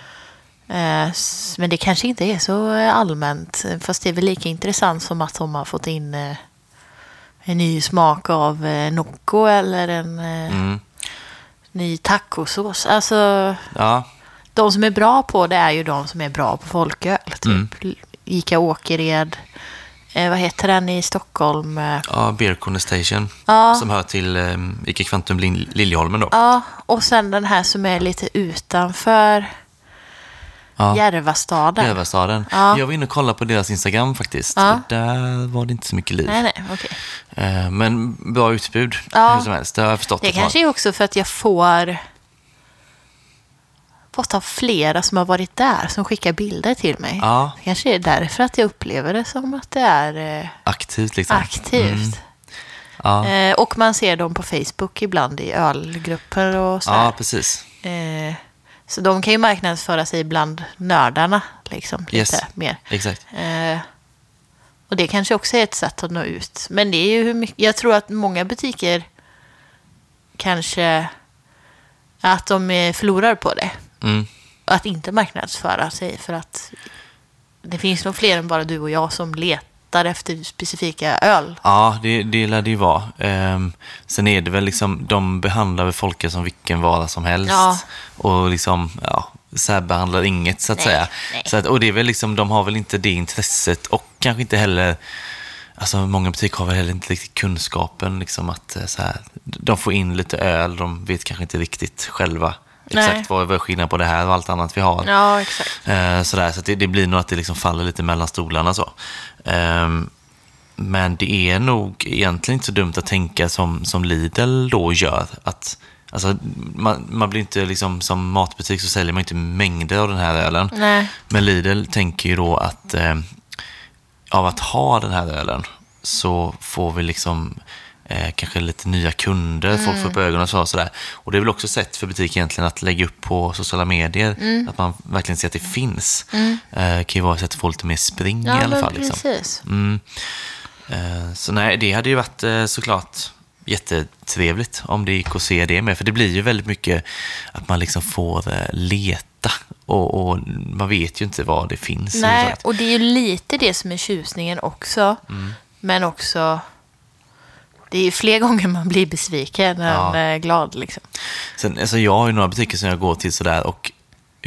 Eh, Men det kanske inte är så eh, allmänt. Fast det är väl lika intressant som att de har fått in eh, en ny smak av Nocco eller en Mm. ny tacosås. Alltså, ja. de som är bra på det är ju de som är bra på folköl. Typ Mm. Ica Åkered. Eh, vad heter den i Stockholm? Ja, Beer Corner Station. Ja. Som hör till eh, Ica Kvantum Liljeholmen då. Ja, och sen den här som är lite utanför Ja. Järvastaden. Järvastaden. Ja. Jag var inne och kollade på deras Instagram faktiskt. Ja. Där var det inte så mycket liv. Nej, nej, okej. Eh, men bra utbud Ja. hur som helst. Det har jag förstått. Det kanske är också för att jag får fått av flera som har varit där som skickar bilder till mig. Ja. Det kanske är därför att jag upplever det som att det är eh, Aktivt liksom. aktivt. Mm. Ja. Eh, och man ser dem på Facebook ibland i ölgrupper och så. ja, precis. Eh, så de kan ju marknadsföra sig bland nördarna liksom, lite Yes. mer. Exakt. Eh, och det kanske också är ett sätt att nå ut. Men det är ju hur mycket, jag tror att många butiker kanske att de eh, förlorar på det. Mm. Att inte marknadsföra sig för att det finns nog fler än bara du och jag som letar efter specifika öl. Ja, det, det lär det ju vara. Ehm, sen är det väl liksom, de behandlar väl folket som vilken vara som helst. Ja. Och liksom, ja, särbehandlar inget så att Nej, säga. nej. Så att, och det är väl liksom, de har väl inte det intresset och kanske inte heller, alltså många butiker har väl heller inte riktigt kunskapen liksom att eh, så här, de får in lite öl, de vet kanske inte riktigt själva. Exakt vad vad är skillnaden på det här och allt annat vi har. Ja, exakt. Eh, sådär, så det, det blir nog att det liksom faller lite mellan stolarna. så. Ehm, men det är nog egentligen inte så dumt att tänka som, som Lidl då gör. Att, alltså, man, man blir inte liksom, som matbutik så säljer man inte mängder av den här ölen. Nej. Men Lidl tänker ju då att eh, av att ha den här ölen så får vi liksom eh, kanske lite nya kunder, folk får upp ögonen och så, och sådär. Och det är väl också sätt för butik egentligen att lägga upp på sociala medier, att man verkligen ser att det finns. Eh, kan ju vara ett sätt att få lite mer spring Ja, i alla fall. Liksom. Mm. Eh, Så nej, det hade ju varit eh, såklart jättetrevligt om det gick att se det med. För det blir ju väldigt mycket att man liksom får eh, leta och, och man vet ju inte vad det finns. Nej, och det är ju lite det som är tjusningen också. Mm. Men också, det är ju fler gånger man blir besviken Ja. än eh, glad liksom. Sen, alltså jag har ju några butiker som jag går till sådär och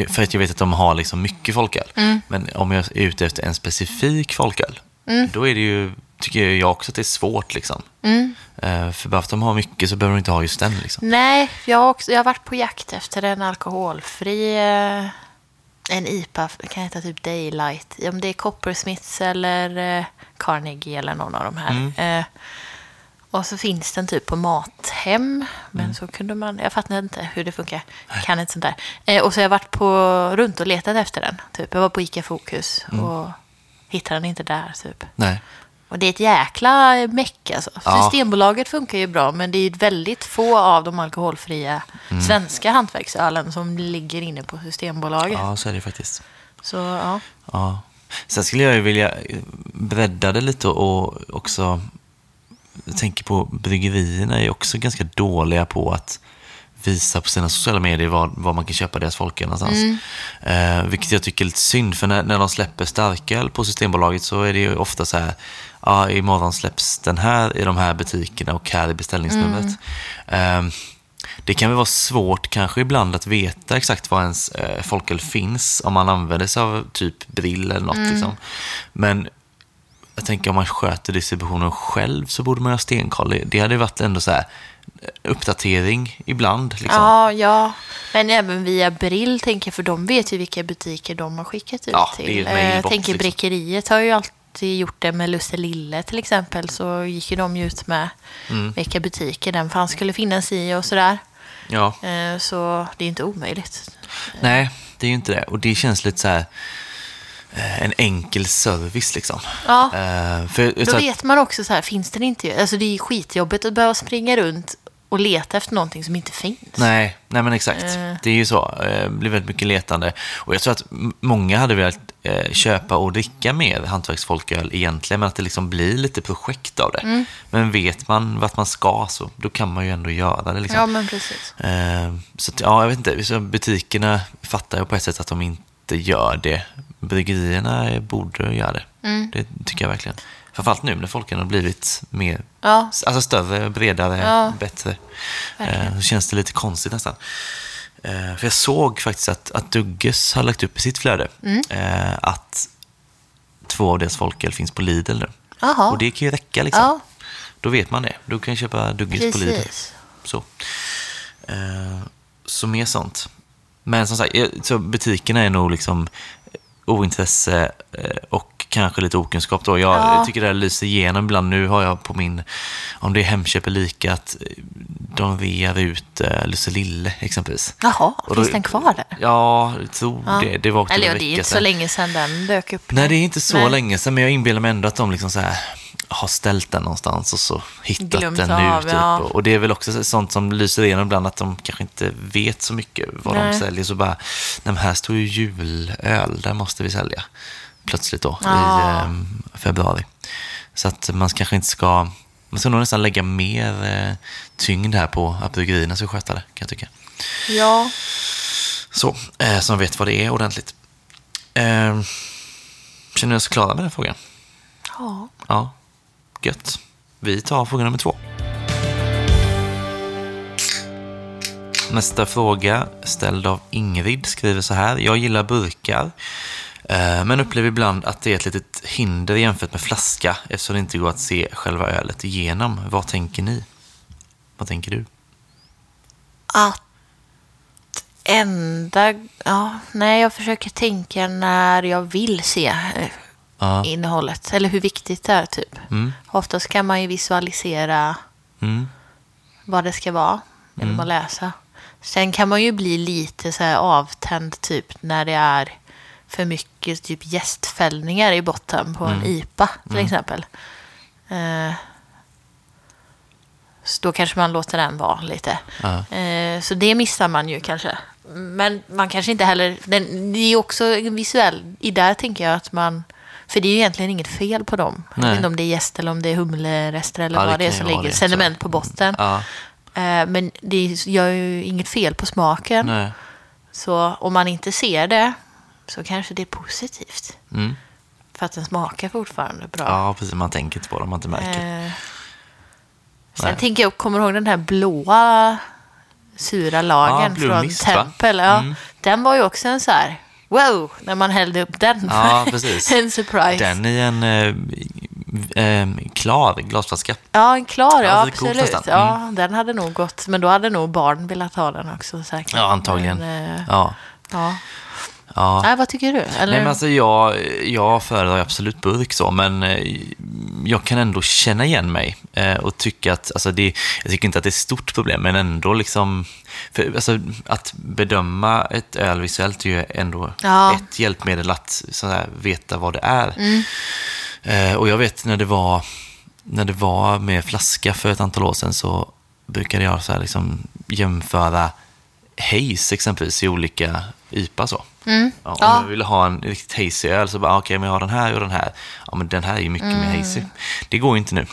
för att jag vet att de har liksom mycket folköl. Mm. Men om jag är ute efter en specifik folköl, Mm. då är det ju, tycker jag också att det är svårt. Liksom. Mm. Eh, för bara för att de har mycket så behöver de inte ha just den. Liksom. Nej, jag har, också, jag har varit på jakt efter en alkoholfri... eh, En IPA, kan heta typ Daylight. Om det är Coppersmiths eller eh, Carnegie eller någon av de här. Mm. Och så finns den typ på Mathem. Men Mm. så kunde man... Jag fattar inte hur det funkar. Jag kan inte sånt där. Eh, och så har jag varit på, runt och letat efter den. Typ. Jag var på Ica Fokus Mm. och hittade den inte där. Typ. Nej. Och det är ett jäkla meck alltså. Ja. Systembolaget funkar ju bra, men det är ju väldigt få av de alkoholfria Mm. svenska hantverksölen som ligger inne på Systembolaget. Ja, så är det faktiskt. Så ja. Ja. Sen skulle jag ju vilja bredda det lite och också jag tänker på bryggerierna är också ganska dåliga på att visa på sina sociala medier var, var man kan köpa deras folköl någonstans. Eh, vilket jag tycker är lite synd, för när, när de släpper starköl på Systembolaget så är det ju ofta så här, ja, imorgon släpps den här i de här butikerna och här i beställningsnumret. Eh, det kan väl vara svårt kanske ibland att veta exakt var ens eh, folköl finns om man använder sig av typ Brill eller något. Liksom. Men jag tänker om man sköter distributionen själv så borde man ha stenkoll. Det- hade varit ändå så här eh, uppdatering ibland. Liksom. ja, ja. Men även via Brill, tänker jag, för de vet ju vilka butiker de har skickat ut Ja, till. Jag tänker liksom. Brickeriet har ju alltid gjort det med Lusselille till exempel. Så gick ju de ut med Mm. vilka butiker den fanns skulle finnas i och sådär. Ja. Eh, Så det är inte omöjligt. Nej, det är ju inte det. Och det känns lite så här en enkel service liksom. Ja. Eh, för, Då att- vet man också så här, finns den inte? Alltså det är ju skitjobbigt att behöva springa runt och leta efter någonting som inte finns. Nej, nej men exakt. Eh. Det är ju så. Eh, Det blir väldigt mycket letande. Och jag tror att många hade velat eh, köpa och dricka mer hantverksfolköl egentligen, men att det liksom blir lite projekt av det. Mm. Men vet man vart man ska så då kan man ju ändå göra det. Liksom. Ja, men precis. Eh, Så att, ja, jag vet inte. Så butikerna fattar jag på ett sätt att de inte gör det. Bryggerierna borde göra det. Mm. Det tycker jag verkligen. Framförallt nu när folken har blivit mer, Ja, alltså större, bredare, Ja, bättre. verkligen. Eh, Så känns det lite konstigt nästan. Eh, För jag såg faktiskt att, att Dugges har lagt upp i sitt flöde Mm. eh, att två av deras folköl finns på Lidl nu. Jaha. Och det kan ju räcka liksom. Ja. Då vet man det. Då kan jag köpa Dugges på Lidl. precis. Så. Så mer sånt. Men som sagt, så butikerna är nog liksom ointresse eh, och kanske lite okunskap då. Jag Ja. tycker det här lyser igenom ibland. Nu har jag på min, om det är Hemköp eller Ica, att eh, de rear ut uh, Lusselille exempelvis. Jaha, då- finns den kvar där? Ja, jag tror Ja. det. Det var Eller ja, det är inte så sedan. länge sedan den dök upp. Nej, det är inte så Nej. länge sedan, men jag inbillar mig ändå att de liksom så här har ställt den någonstans och så hittat Glömt den av, nu. Typ. ja. Och det är väl också sånt som lyser igenom ibland, att de kanske inte vet så mycket vad de Nej. säljer. Så bara, nej men här står ju julöl, där måste vi sälja. Plötsligt då, Ja. i eh, februari. Så att man kanske inte ska, man ska nog nästan lägga mer eh, tyngd här på att bryggerierna ska sköta det, kan jag tycka. Ja, Så, eh, som vet vad det är ordentligt. Eh, känner ni oss klara med den frågan? ja. Ja, gött. Vi tar fråga nummer två. Nästa fråga, ställd av Ingrid, skriver så här. Jag gillar burkar, eh, men upplever ibland att det är ett litet hinder jämfört med flaska eftersom det inte går att se själva ölet igenom. Vad tänker ni? Vad tänker du? Att enda... Ja, nej, jag försöker tänka när jag vill se eh, Ja. innehållet. Eller hur viktigt det är, typ. Mm. Oftast kan man ju visualisera Mm. vad det ska vara genom att läsa. Sen kan man ju bli lite så här avtänd typ när det är för mycket typ gästfällningar i botten på en IPA till exempel. Eh, så då kanske man låter den vara lite. Ja. Eh, så det missar man ju kanske. Men man kanske inte heller... Den, det är också en visuell... I där tänker jag att man... För det är ju egentligen inget fel på dem. Jag Nej. vet inte om det är jäst eller om det är humlerester eller Ja, vad det är som ligger. det, Sediment på botten. Ja. Eh, Men det gör ju inget fel på smaken. Nej. Så om man inte ser det så kanske det är positivt. Mm. För att den smakar fortfarande bra. Ja, precis. Man tänker inte på det om man inte märker. Eh, Sen Nej. tänker jag, kommer du ihåg den här blåa sura lagen Ja, från? Tempel? Ja, Mm. Den var ju också en så här, wow, när man hällde upp den. Ja, precis. en surprise. Den i en eh, eh, klar glasflaska. Ja, en klar, ja, är absolut. Mm. Ja, den hade nog gått, men då hade nog barn velat ha den också säkert. Ja, antagligen. Men, eh, Ja. ja. Ja. Nej, vad tycker du? Eller? Nej, men alltså jag, jag föredrar absolut burk så, men eh, jag kan ändå känna igen mig eh, och tycka att, alltså det, jag tycker inte att det är ett stort problem, men ändå liksom, för, alltså, att bedöma ett öl visuellt är ju ändå Ja. ett hjälpmedel att så här, veta vad det är. Mm. Eh, och jag vet när det var, när det var med flaska för ett antal år sedan så brukade jag så här, liksom, jämföra haze exempelvis i olika IPA så. Ja, om Mm. Ja. jag ville ha en riktigt hazy öl så bara, ah, okej, men jag har den här och den här. Ja, men den här är ju mycket Mm. mer hazy. Det går ju inte nu.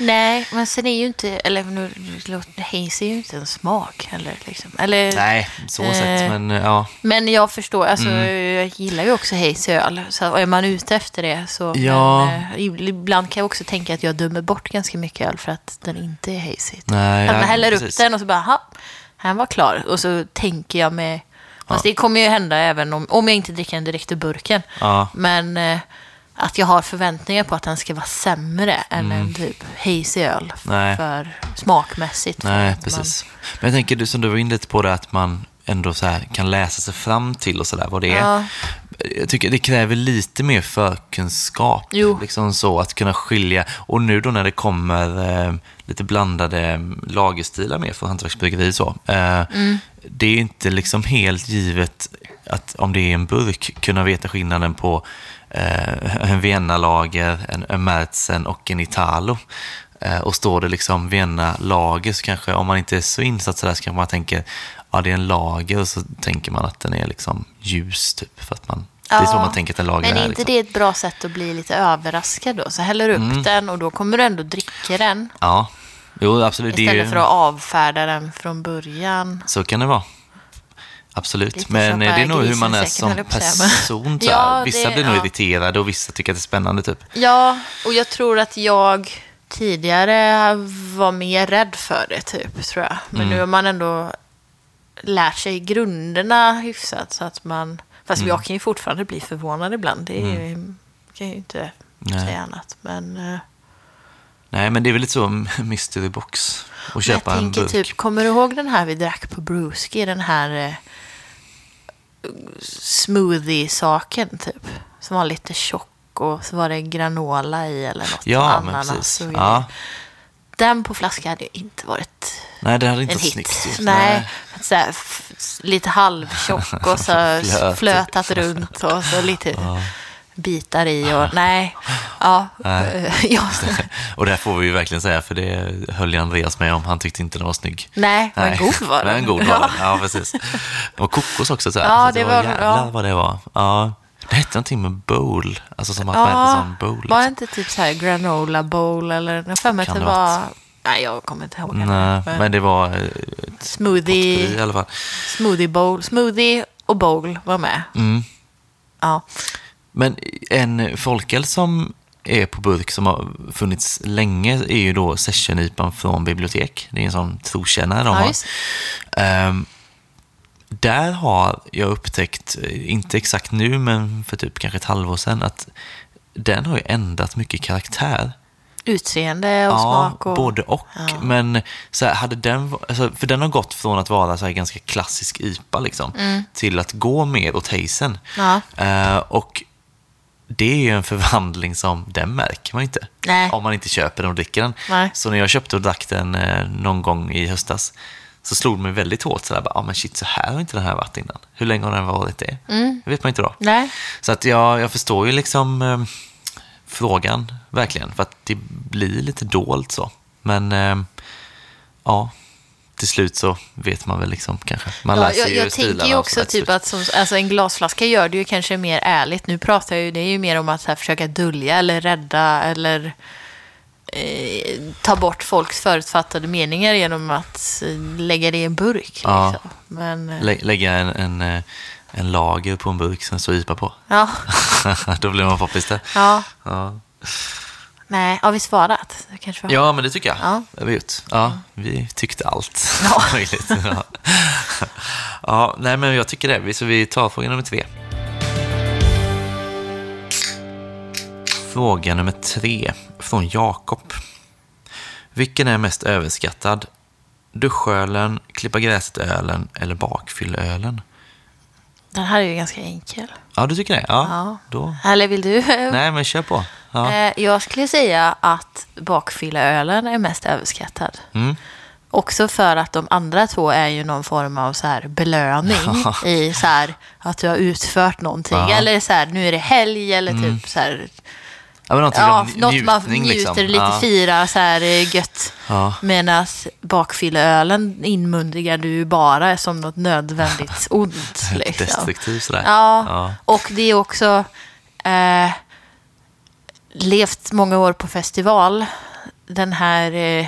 Nej, men sen är ju inte, eller nu låter haze är ju inte en smak heller. Liksom. Eller, Nej, så Eh. sett, men ja. Men jag förstår, alltså, Mm. jag gillar ju också haze öl. Så är man ute efter det så... Ja. Men, eh, ibland kan jag också tänka att jag dömer bort ganska mycket öl för att den inte är hazy. Nej, att man ja, häller precis. upp den och så bara, ha, han var klar. Och så tänker jag med... Fast det kommer ju hända även om, om jag inte dricker den direkt ur burken. Men eh, att jag har förväntningar på att den ska vara sämre än en typ hazy öl. Mm. Nej. För smakmässigt. för Nej, att man- precis. Men jag tänker, du som du var inne lite på det, att man ändå så här kan läsa sig fram till och sådär vad det är. Ja. Jag tycker det kräver lite mer förkunskap. Jo. Liksom så att kunna skilja. Och nu då när det kommer eh, lite blandade lagerstilar med från hantverksbryggeri så. Eh, Mm. Det är inte liksom helt givet att om det är en burk kunna veta skillnaden på eh, en Vienna-lager, en, en Märzen och en Italo. Eh, och står det liksom Vienna-lager så kanske, om man inte är så insatt så där, så kanske man tänker ja det är en lager och så tänker man att den är liksom ljus typ. För att man, det är så Ja, man tänker att en lager Men är är. inte Liksom. det ett bra sätt att bli lite överraskad då? Så häller du upp Mm. den och då kommer du ändå dricka den. Ja, jo absolut. Istället ju, för att avfärda den från början. Så kan det vara. Absolut. Men eh, det är nog hur man är som men- person. Ja. Vissa det- blir nog ja. irriterade och vissa tycker att det är spännande typ. Ja, och jag tror att jag tidigare var mer rädd för det, typ, tror jag. Men Mm. nu har man ändå lärt sig grunderna hyfsat så att man... Fast Mm. jag kan ju fortfarande bli förvånad ibland. Det är ju, kan jag ju inte Nej. säga annat. Men eh, Nej, men det är väl lite så mystery box. Och köpa en tänker burk. typ, kommer du ihåg den här vi drack på Brewski? Den här eh, smoothie-saken, typ. Som var lite tjock och så var det granola i eller något. Ja, men ananas och Ja. Den på flaska hade ju inte varit Nej, det hade inte en varit hit. snyggt. ju. Nej, så här, lite halvtjock och så Flöt. flötat runt och så lite bitar i och nej. Ja, Nej. ja. Och det här får vi ju verkligen säga, för det höll ju Andreas med om. Han tyckte inte den var snygg. Nej, men Nej. god var den. Men god var den, ja precis. Och kokos också så här. Ja, så det var- jävlar ja. vad det var. Ja. Det hette någonting med bowl, alltså som att man äter Ja, som bowl. var det Liksom. inte typ så här granola bowl eller jag för mig att det var... Nej, jag kommer inte ihåg. Nej, Men men det var eh, ett potpurri i Smoothie, alla fall. smoothie bowl. Smoothie och bowl var med. Mm. Ja. Men en folköl som är på burk som har funnits länge är ju då session från bibliotek. Det är en sån trotjänare de Ja, har. just. Där har jag upptäckt, eh, inte exakt nu, men för typ kanske ett halvår sedan, att den har ju ändrat mycket karaktär. Utseende och ja, smak. Och... både och. Ja. Men så här, hade den, alltså, för den har gått från att vara så här ganska klassisk IPA liksom, till att gå mer åt hazen. Mm. Ja. Eh, och det är ju en förvandling som den märker man inte. Nej. Om man inte köper den och dricker den. Nej. Så när jag köpte och drack den eh, någon gång i höstas så slog det mig väldigt hårt. Så där, bara, ah, men shit, så här har inte den här varit innan. Hur länge har den varit det? Det vet man inte då. Nej. Så att jag, jag förstår ju liksom eh, frågan, verkligen. För att det blir lite dolt så. Men eh, ja, till slut så vet man väl liksom kanske. Man Ja, lär sig jag, ju jag tänker ju också typ att som, alltså en glasflaska gör det ju kanske mer ärligt. Nu pratar jag ju, det är ju mer om att så här, försöka dölja eller rädda eller eh, ta bort folks förutfattade meningar genom att eh, lägga det i en burk. Ja. Liksom. Men, eh, Lä- Lägga en, en, en lager på en burk sen så IPA på. ja, Då blir man poppis där. ja, Ja. nej, har vi svarat? Kanske ja, men det tycker jag. Ja. Det har vi gjort. Ja, vi tyckte allt Ja. möjligt. Ja. Ja, nej men jag tycker det. Så vi tar fråga nummer tre. Fråga nummer tre från Jakob. Vilken är mest överskattad? Duschölen, klippa gräset-ölen eller bakfyllölen? Den här är ju ganska enkel. Ja, du tycker det? Ja. Ja. Då. Eller vill du? Nej, men kör på. Ja. Eh, Jag skulle säga att bakfylleölen är mest överskattad. Mm. Också för att de andra två är ju någon form av så här belöning i så här att du har utfört någonting. Eller så här, nu är det helg eller typ så här, Ja, men någonting ja, om nj- något man njutning, njuter liksom. lite, ja. fira så här eh, gött. Ja. Medan bakfylleölen inmundigar du bara som något nödvändigt ont. Liksom. Destruktiv sådär. Ja, Ja. och det är också eh, levt många år på festival. Den här eh,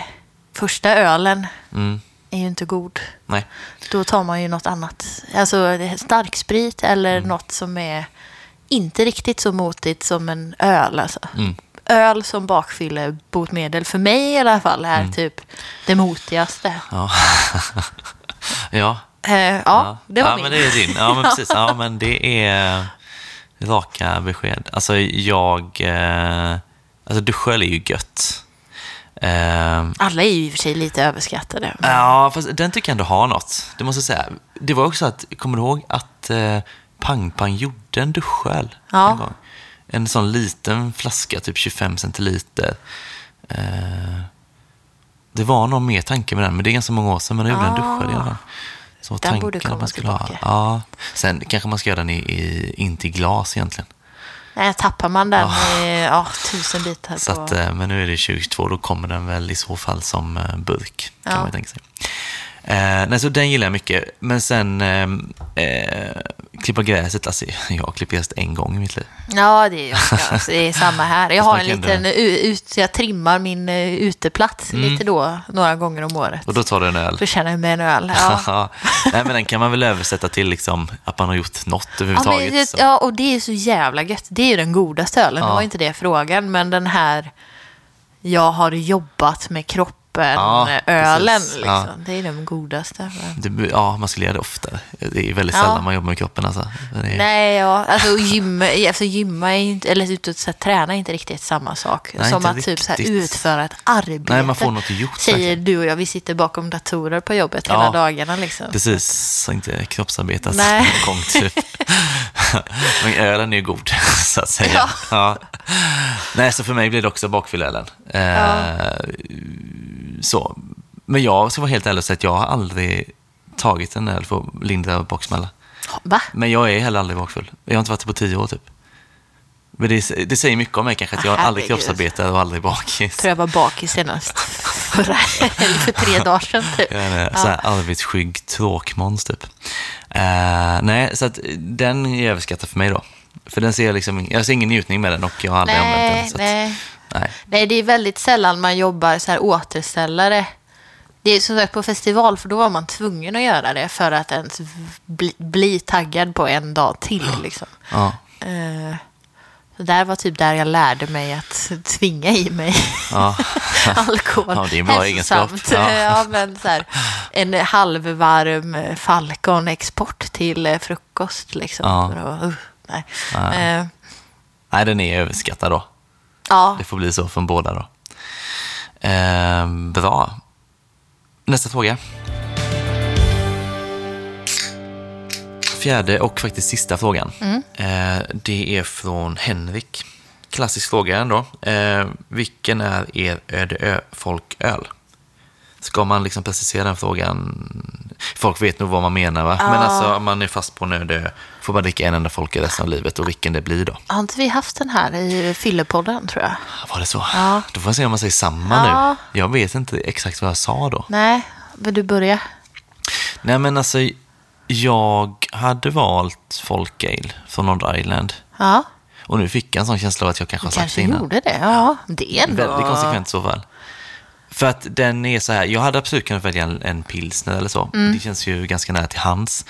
första ölen Mm. är ju inte god. Nej. Då tar man ju något annat. Alltså starksprit eller Mm. något som är inte riktigt så motigt som en öl. Alltså. Mm. Öl som bakfyllebotmedel, för mig i alla fall, är Mm. typ det motigaste. Ja. ja. Eh, ja, det var ja, min. men det är din. Ja, men precis. Ja, men det är raka besked. Alltså, jag... Eh, alltså, duschöl är ju gött. Eh, Alla är ju i och för sig lite överskattade. men- ja, fast den tycker jag ändå har något. Det måste jag säga. Det var också att, kommer du ihåg att eh, Pang Pang gjorde en duschöl Ja. en gång? En sån liten flaska, typ 25 centiliter. Eh, det var någon mer tanke med den, men det är ganska många år sedan man gjorde en Ah. duschöl i alla fall. Så Den tanken borde komma man skulle ha- tillbaka. Ja. Sen kanske man ska göra den i, i, inte i glas egentligen. Nej, tappar man den i ja, tusen bitar Så att, eh, men nu är det 2022, då kommer den väl i så fall som eh, burk. Kan Ja. man tänka sig. Eh, nej, så den gillar jag mycket. Men sen eh, eh, klippa gräset, alltså jag har klippt gräset en gång i mitt liv. Ja, det är, jag också. det är samma här. Jag har en liten u- ut, jag trimmar min eh, uteplats Mm. lite då, några gånger om året. Och då tar du en öl. Då känner jag mig en öl. Ja. Ja. Nej, men den kan man väl översätta till liksom att man har gjort något Ja, överhuvudtaget. men, det- så. ja, och det är så jävla gött. Det är ju den godaste ölen, det Ja. var inte det frågan. Men den här, jag har jobbat med kroppen, Ja, eh, ölen, precis. liksom. Ja. det är den godaste. Det, ja, man skulle göra det oftare. Det är väldigt Ja. sällan man jobbar med kroppen. Alltså. Är, Nej, ja, alltså gymma, alltså gymma inte, eller ut och så här, träna är inte riktigt samma sak. Nej, som att typ så här, utföra ett arbete. Nej, man får något gjort, Säger verkligen. du och jag, vi sitter bakom datorer på jobbet Ja. hela dagarna liksom. Precis, så inte kroppsarbetat Nej. någon gång typ. Men ölen är ju god, så att säga. Ja. Ja. Nej, så för mig blir det också bakfylleölen. Eh, Så. Men jag ska vara helt ärlig och säga att jag har aldrig tagit en öl för att lindra baksmälla. Va? Men jag är heller aldrig bakfull. Jag har inte varit det på tio år typ. Men det, det säger mycket om mig kanske, att jag har aldrig Herregud. kroppsarbetat och aldrig bakis. Tror jag var bakis senast förra, eller för tre dagar sedan typ. Jag är en sån här arvitsskygg tråkmåns typ. Eh, nej, så att den är överskattad för mig då. För den ser jag liksom, jag ser ingen njutning med den och jag har aldrig använt Nej, den. Så att, nej. Nej. nej, det är väldigt sällan man jobbar så här återställare. Det är som sagt på festival, för då var man tvungen att göra det för att ens bli, bli taggad på en dag till. Liksom. Ja, Eh, så där var typ där jag lärde mig att tvinga i mig ja. alkohol. Ja, det är en bra Hälsosamt. egenskap. Ja. Ja. men så här, en halvvarm Falcon-export till eh, frukost. Liksom. Ja. Att, uh, nej. Nej. Eh, nej, den är överskattad då. Ja, Det får bli så från båda då. Eh, bra. Nästa fråga. Fjärde och faktiskt sista frågan. Eh, det är från Henrik. Klassisk fråga ändå. Eh, vilken är er Öde Ö-folköl? Ska man liksom precisera den frågan? Folk vet nog vad man menar va? Men alltså om man är fast på en öde ö, får man dricka en enda folköl resten av livet och vilken det blir då? har inte vi haft den här i Fyllepodden tror jag? Var det så? Ja. Då får jag se om man säger samma Ja. nu. Jag vet inte exakt vad jag sa då. Nej, vill du börja? Nej men alltså, jag hade valt Folkale från Rhode Island. Ja, Och nu fick jag en sån känsla av att jag kanske har sagt kanske det innan. gjorde det. Ja, det är ändå... Väldigt konsekvent i så fall. För att den är så här, jag hade absolut kunnat välja en, en pilsner eller så. Mm. Det känns ju ganska nära till hands.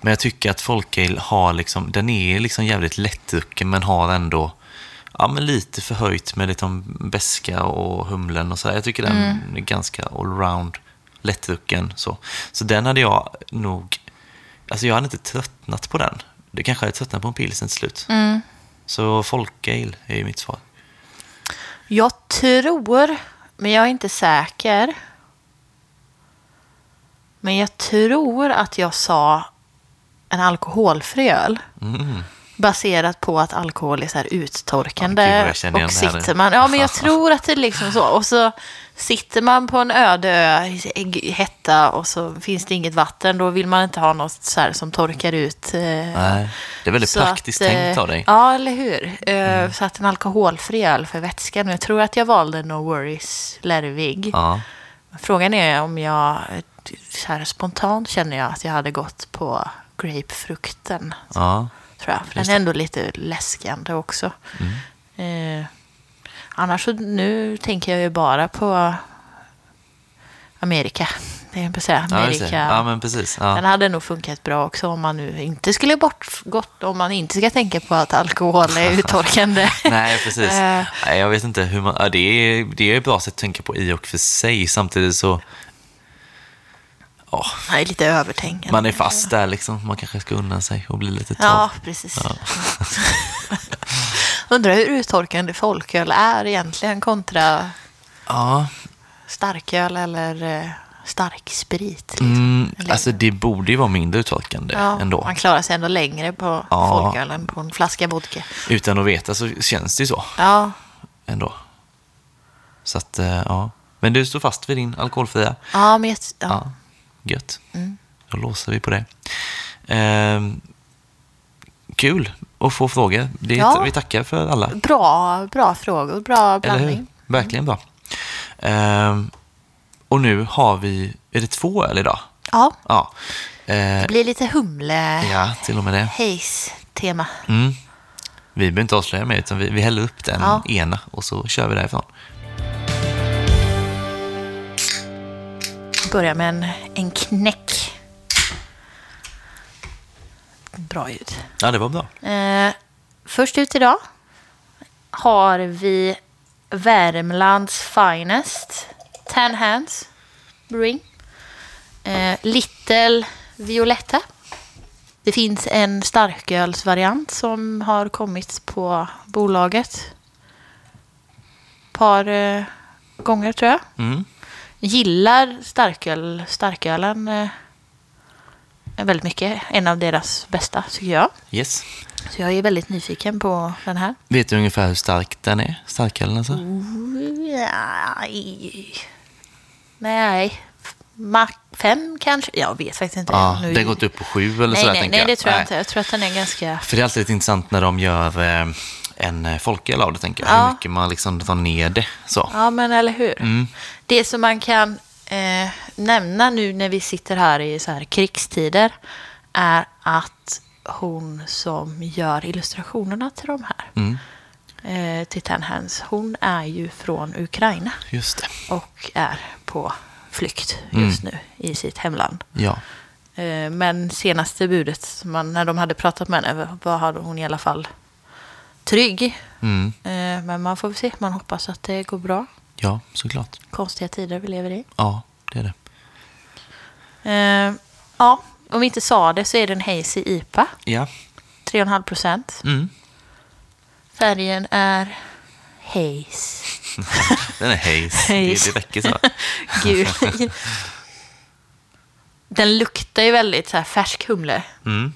Men jag tycker att Folkale har liksom, den är liksom jävligt lättdrucken men har ändå ja, men lite förhöjt med liksom beska och humlen och så. Jag tycker den Mm. är ganska allround lättdrucken. Så. så den hade jag nog alltså jag hade inte tröttnat på den. Det kanske hade tröttnat på en pilsen till slut. Mm. Så folkale är ju mitt svar. Jag tror, men jag är inte säker. Men jag tror att jag sa en alkoholfri öl. Mm. Baserat på att alkohol är så här uttorkande. Ja, gud, och sitter man, ja men jag tror att det är liksom så. Och så sitter man på en öde ö i hetta och så finns det inget vatten. Då vill man inte ha något så här som torkar ut. eh, Nej, det är väldigt så praktiskt att, eh, tänkt av dig. Mm. Ja, eller hur? Eh, Så att en alkoholfri öl för vätskan. Jag tror att jag valde No Worries Lärvig. Ja. Frågan är om jag så här spontant känner jag att jag hade gått på grapefrukten. ja. Tror jag. För den är ändå lite läskande också. Mm. Eh, annars så nu tänker jag ju bara på Amerika. Det är säga. Ja. Amerika. ja, men precis. Den Ja. hade nog funkat bra också om man nu inte skulle bort, gott, om man inte ska tänka på att alkohol är uttorkande. Nej, precis. Eh. Nej, jag vet inte hur man... Ja, det, är, det är ett bra sätt att tänka på i och för sig. Samtidigt så... Ja, Nej, lite övertänkande. man är fast där liksom. Man kanske ska unna sig och bli lite torr. Ja, precis. Undrar hur uttorkande folköl är egentligen kontra Ja, starköl eller eh, starksprit. Liksom. mm, alltså det borde ju vara mindre uttorkande ja, ändå. Man klarar sig ändå längre på Ja. folköl än på en flaska vodka. Utan att veta så känns det ju så Ja, ändå. Så att, eh, ja. Men du står fast vid din alkoholfria? ja men jag, ja. Ja, gött. Mm. Då låser vi på det. Ehm, kul att få frågor. Det, Ja. Vi tackar för alla. Bra, bra frågor, bra blandning. Verkligen bra. Ehm, och nu har vi, är det två öl idag? Ja, Ja. Eh, det blir lite humle ja, till och med det. haze-tema. Mm. Vi behöver inte avslöja mer, utan vi, vi häller upp den Ja. ena och så kör vi därifrån. Börja med en, en knäck. Bra ljud. Ja, det var bra. Eh, först ut idag har vi Värmlands Finest. Ten Hands Brewing. Eh, Little Violetta. Det finns en starkölsvariant som har kommit på bolaget. Ett par eh, gånger tror jag. Mm. Gillar starköl, starkölen eh, väldigt mycket. En av deras bästa tycker jag. Yes. Så jag är väldigt nyfiken på den här. Vet du ungefär hur stark den är? Starkölen alltså? Nej. Nej. Max fem kanske? Jag vet faktiskt inte. Ja, Nu- den har gått upp på sju eller Nej, sådär nej, tänker nej, jag. det tror jag inte. Jag tror att den är ganska... För det är alltid lite intressant när de gör eh, en eh, folköl av det, tänker jag. Ja. Hur mycket man liksom drar ner det. Så. Ja, men eller hur? Mm. Det som man kan eh, nämna nu när vi sitter här i så här krigstider är att hon som gör illustrationerna till de här, Mm. eh, till Ten Hands, hon är ju från Ukraina Just det. och är på flykt Mm. just nu i sitt hemland. Ja. Eh, Men senaste budet, man, när de hade pratat med henne, var hade hon i alla fall trygg. Mm. Eh, Men man får se, man hoppas att det går bra. ja, såklart. Konstiga tider vi lever i. Ja, det är det. Eh, ja, om vi inte sa det så är det en Hazy IPA. Ja. 3,5 procent. Mm. Färgen är Haze. Den är haze. Det, Haze. det räcker så. Gul. Den luktar ju väldigt så här färsk humle. Mm.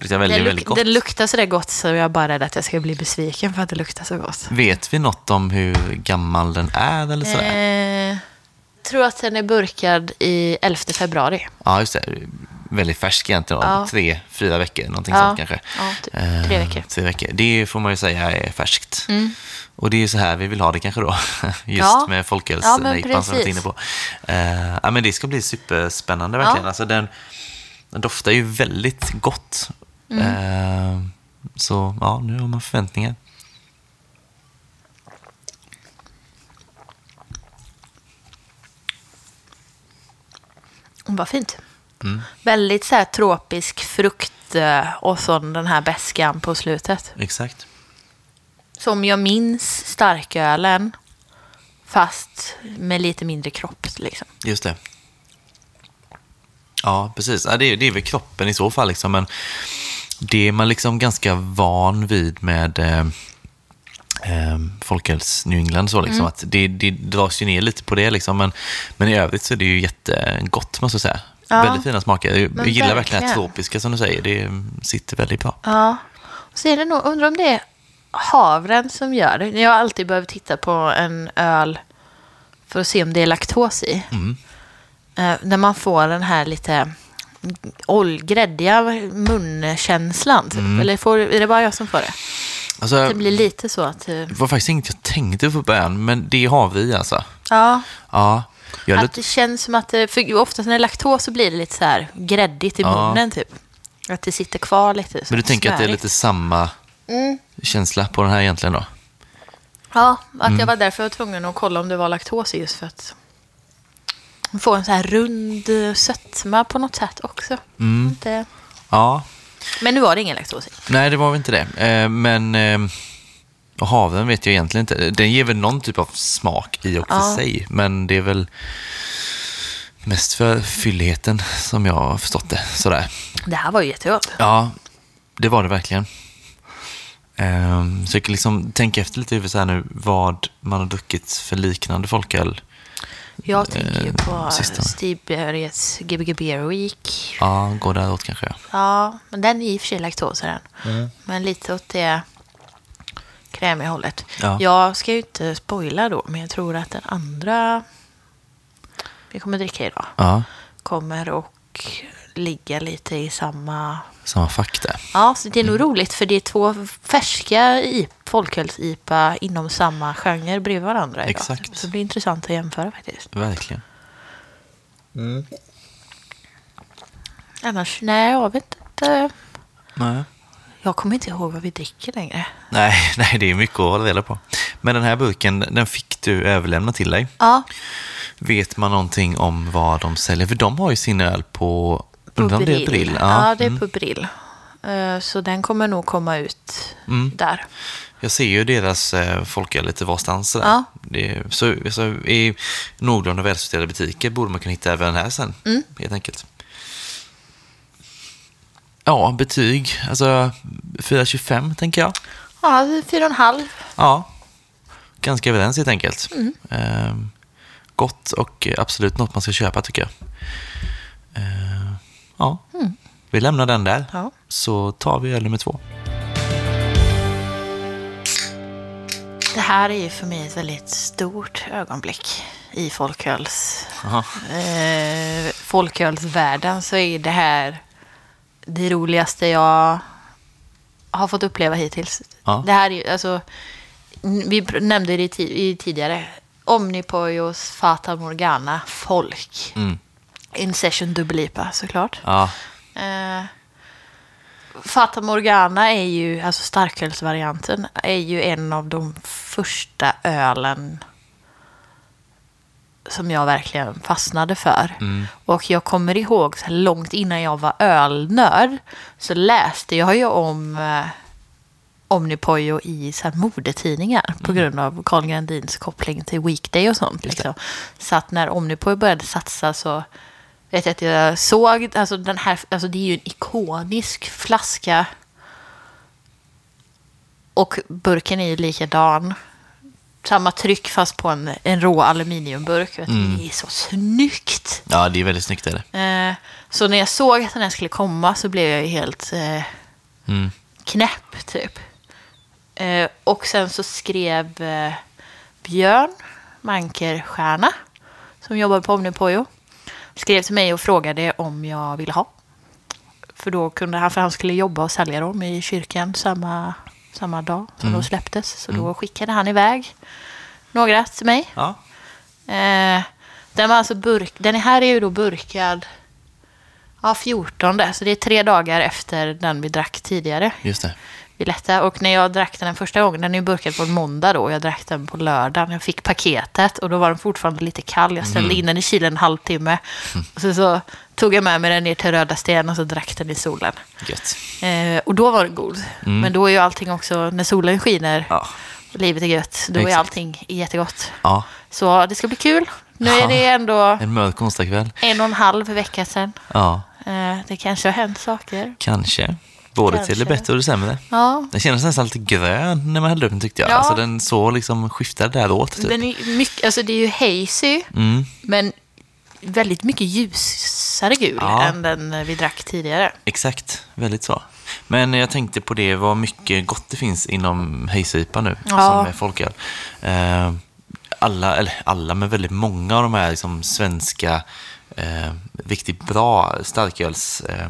Det luktar väldigt, Den, väldigt luk- gott. den luktar så där gott så jag är bara rädd att jag ska bli besviken för att det luktar så gott. Vet vi något om hur gammal den är eller sådär? Eh, tror att den är burkad i 11 februari. Ja, just det. Väldigt färsk egentligen. Ja. Tre, fyra veckor, någonting Ja, sånt kanske. ja, typ Eh, tre veckor. Tre veckor. Det får man ju säga är färskt. Mm. Och det är ju så här vi vill ha det kanske då. Just Ja. med Ja, folkölsnejpan som vi var precis. inne på. Eh, ja, men det ska bli superspännande verkligen. Ja. Alltså, den, den doftar ju väldigt gott. Mm. Eh, så ja, nu har man förväntningar. Mm, Vad fint. Mm. Väldigt så här tropisk frukt eh, och så den här beskan på slutet. Exakt. Som jag minns starkölen. Fast med lite mindre kropp liksom. Just det. Ja, precis. Ja, det, är, det är väl kroppen i så fall. Liksom. Men det är man liksom ganska van vid med eh, eh, Folkhälls New England. Så, liksom, Mm. att det, det dras ju ner lite på det. Liksom, men, men i övrigt så är det ju jättegott, måste jag säga. Ja. Väldigt fina smaker. Jag, gillar verkligen det verkligen. tropiska som du säger. Det sitter väldigt bra. Ja. Så är det nog, undrar om det är havren som gör det. Jag har alltid behövt titta på en öl för att se om det är laktos i. Mm. Eh, när man får den här lite ol- gräddiga munkänslan. Typ. Mm. Eller får, är det bara jag som får det? Alltså, Det blir lite så att... eh, det var faktiskt inget jag tänkte på början, men det har vi alltså. Ja, Ja, att lite, det känns som att... det- För oftast när det är laktos så blir det lite så här gräddigt i Ja. munnen typ. Att det sitter kvar lite. Men du tänker att det är lite samma Mm. känsla på den här egentligen då? Ja, att Mm. jag var därför jag var tvungen att kolla om det var laktos i just för att få en så här rund eh, sötma på något sätt också. Mm. Inte... Ja, Men nu var det ingen laktos i. nej det var väl inte det. Eh, men eh, och haven vet jag egentligen inte. Den ger väl någon typ av smak i och för Ja. sig, men det är väl mest för fylligheten som jag har förstått det. Sådär. Det här var ju jättegott. Ja, det var det verkligen. Um, så jag kan liksom tänka efter lite över så nu vad man har druckit för liknande folköl. Jag tänker ju Eh, på sistone. Steve Berries Gbg Beer Week. Ja, går däråt kanske. Ja. Men den är i och för sig laktos den. Men lite åt det krämiga hållet. Ja. Jag ska ju inte spoila då, men jag tror att den andra vi kommer dricka idag ja, kommer och ligga lite i samma... samma där. Ja, så det är nog Mm. roligt för det är två färska folköls-IPA inom samma genre bredvid varandra idag. Exakt. Så det blir intressant att jämföra faktiskt. Verkligen. Annars, nej, jag vet inte. Nej. Jag kommer inte ihåg vad vi dricker längre. Nej, nej, det är mycket att hålla reda på. Men den här burken, den fick du överlämna till dig. Ja, Vet man någonting om vad de säljer? För de har ju sin öl på... Undrar om det är Brill. Brill? Ja, det är mm. på Brill. Eh, Så den kommer nog komma ut Mm. där. Jag ser ju deras eh, folköl lite varstans. Ja. Det, så, så i någorlunda välsorterade butiker borde man kunna hitta även den här sen. Mm. Helt enkelt. Ja, betyg. Alltså 4,25 tänker jag. Ja, fyra och en halv. Ja, ganska överens helt enkelt. Mm. Ehm, gott och absolut något man ska köpa tycker jag. Ehm, ja, vi lämnar den där. Mm. Ja. Så tar vi öl nummer två. Det här är ju för mig ett väldigt stort ögonblick i folköls, eh, folkölsvärlden. Så är det här det roligaste jag har fått uppleva hittills. Ja. Det här är ju, alltså, vi nämnde det i tidigare. Omnipojos Fata Morgana, folk. Mm. In Session Dubbel-IPA såklart. Ja, Eh, Fata Morgana är ju, alltså starkölsvarianten, är ju en av de första ölen som jag verkligen fastnade för. Och jag kommer ihåg, så långt innan jag var ölnörd, så läste jag ju om eh, Omnipojo i så här modetidningar på grund av Carl Grandins koppling till Weekday och sånt. Liksom. Så att när Omnipojo började satsa så vet jag att jag såg, alltså den här, alltså det är ju en ikonisk flaska. Och burken är ju likadan. Samma tryck fast på en, en rå aluminiumburk. Du. Det är så snyggt. ja det är väldigt snyggt. Är det. Eh, så när jag såg att den här skulle komma så blev jag ju helt eh, Mm. knäpp typ. Eh, och sen så skrev eh, Björn Mankerstjärna som jobbar på Omnipojo. Skrev till mig och frågade om jag ville ha. För då kunde han, för han skulle jobba och sälja dem i kyrkan samma, samma dag som de släpptes. Så då skickade han iväg några till mig. Ja. Eh, den var alltså burk, den här är ju då burkad ja, 14, så det är tre dagar efter den vi drack tidigare. Just det. Villetta. Och när jag drack den en första gången, den är ju burkad på en måndag då, och jag drack den på lördagen. Jag fick paketet och då var den fortfarande lite kall. Jag ställde in den i kylen en halvtimme. Och så, så tog jag med mig den ner till Röda Sten och så drack den i solen. Eh, och då var den god. Men då är ju allting också, när solen skiner, Ja. livet är gött, då är Exakt. allting jättegott. Ja. Så det ska bli kul. Nu är det ändå En mörk en och en halv vecka sedan. Ja, Eh, Det kanske har hänt saker. kanske. Både Kanske. till det bättre och det sämre. Ja, Den kändes nästan lite grön när man hällde upp den tyckte jag. Ja. Alltså den så liksom skiftade däråt typ. den är mycket, alltså det är ju hazy, Mm. men väldigt mycket ljusare gul Ja. än den vi drack tidigare. Exakt, väldigt så. Men jag tänkte på det, vad mycket gott det finns inom Hayes-IPA nu, Ja. som är folköl. Eh, alla, eller alla, men väldigt många av de här liksom, svenska eh, riktigt bra starköls eh,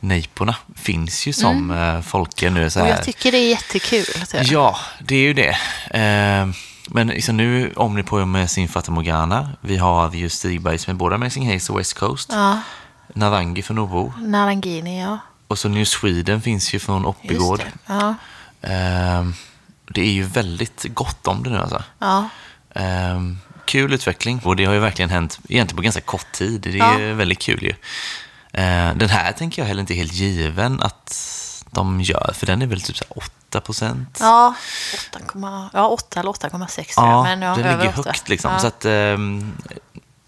nejporna finns ju som eh, folköl nu. Så Mm. Och här. jag tycker det är jättekul. Ja, det är ju det. Eh, men liksom nu Omni på med sin Fata Morgana. Vi har ju Stigbergs med både Amazing Haze och West Coast. Ja, Narangi från Nobro. Narangini, ja. Och så New Sweden finns ju från Oppigård. det. Ja, Ehm, det är ju väldigt gott om det nu alltså. ja. Kul utveckling och det har ju verkligen hänt egentligen på ganska kort tid. Det är väldigt kul ju. Ehm, den här tänker jag heller inte är helt given att de gör, för den är väl typ så här 8 procent. Ja, 8, ja, 8 eller 8,6 tror jag. Men ja, den ligger 8. högt liksom. Ja. Så att, ehm,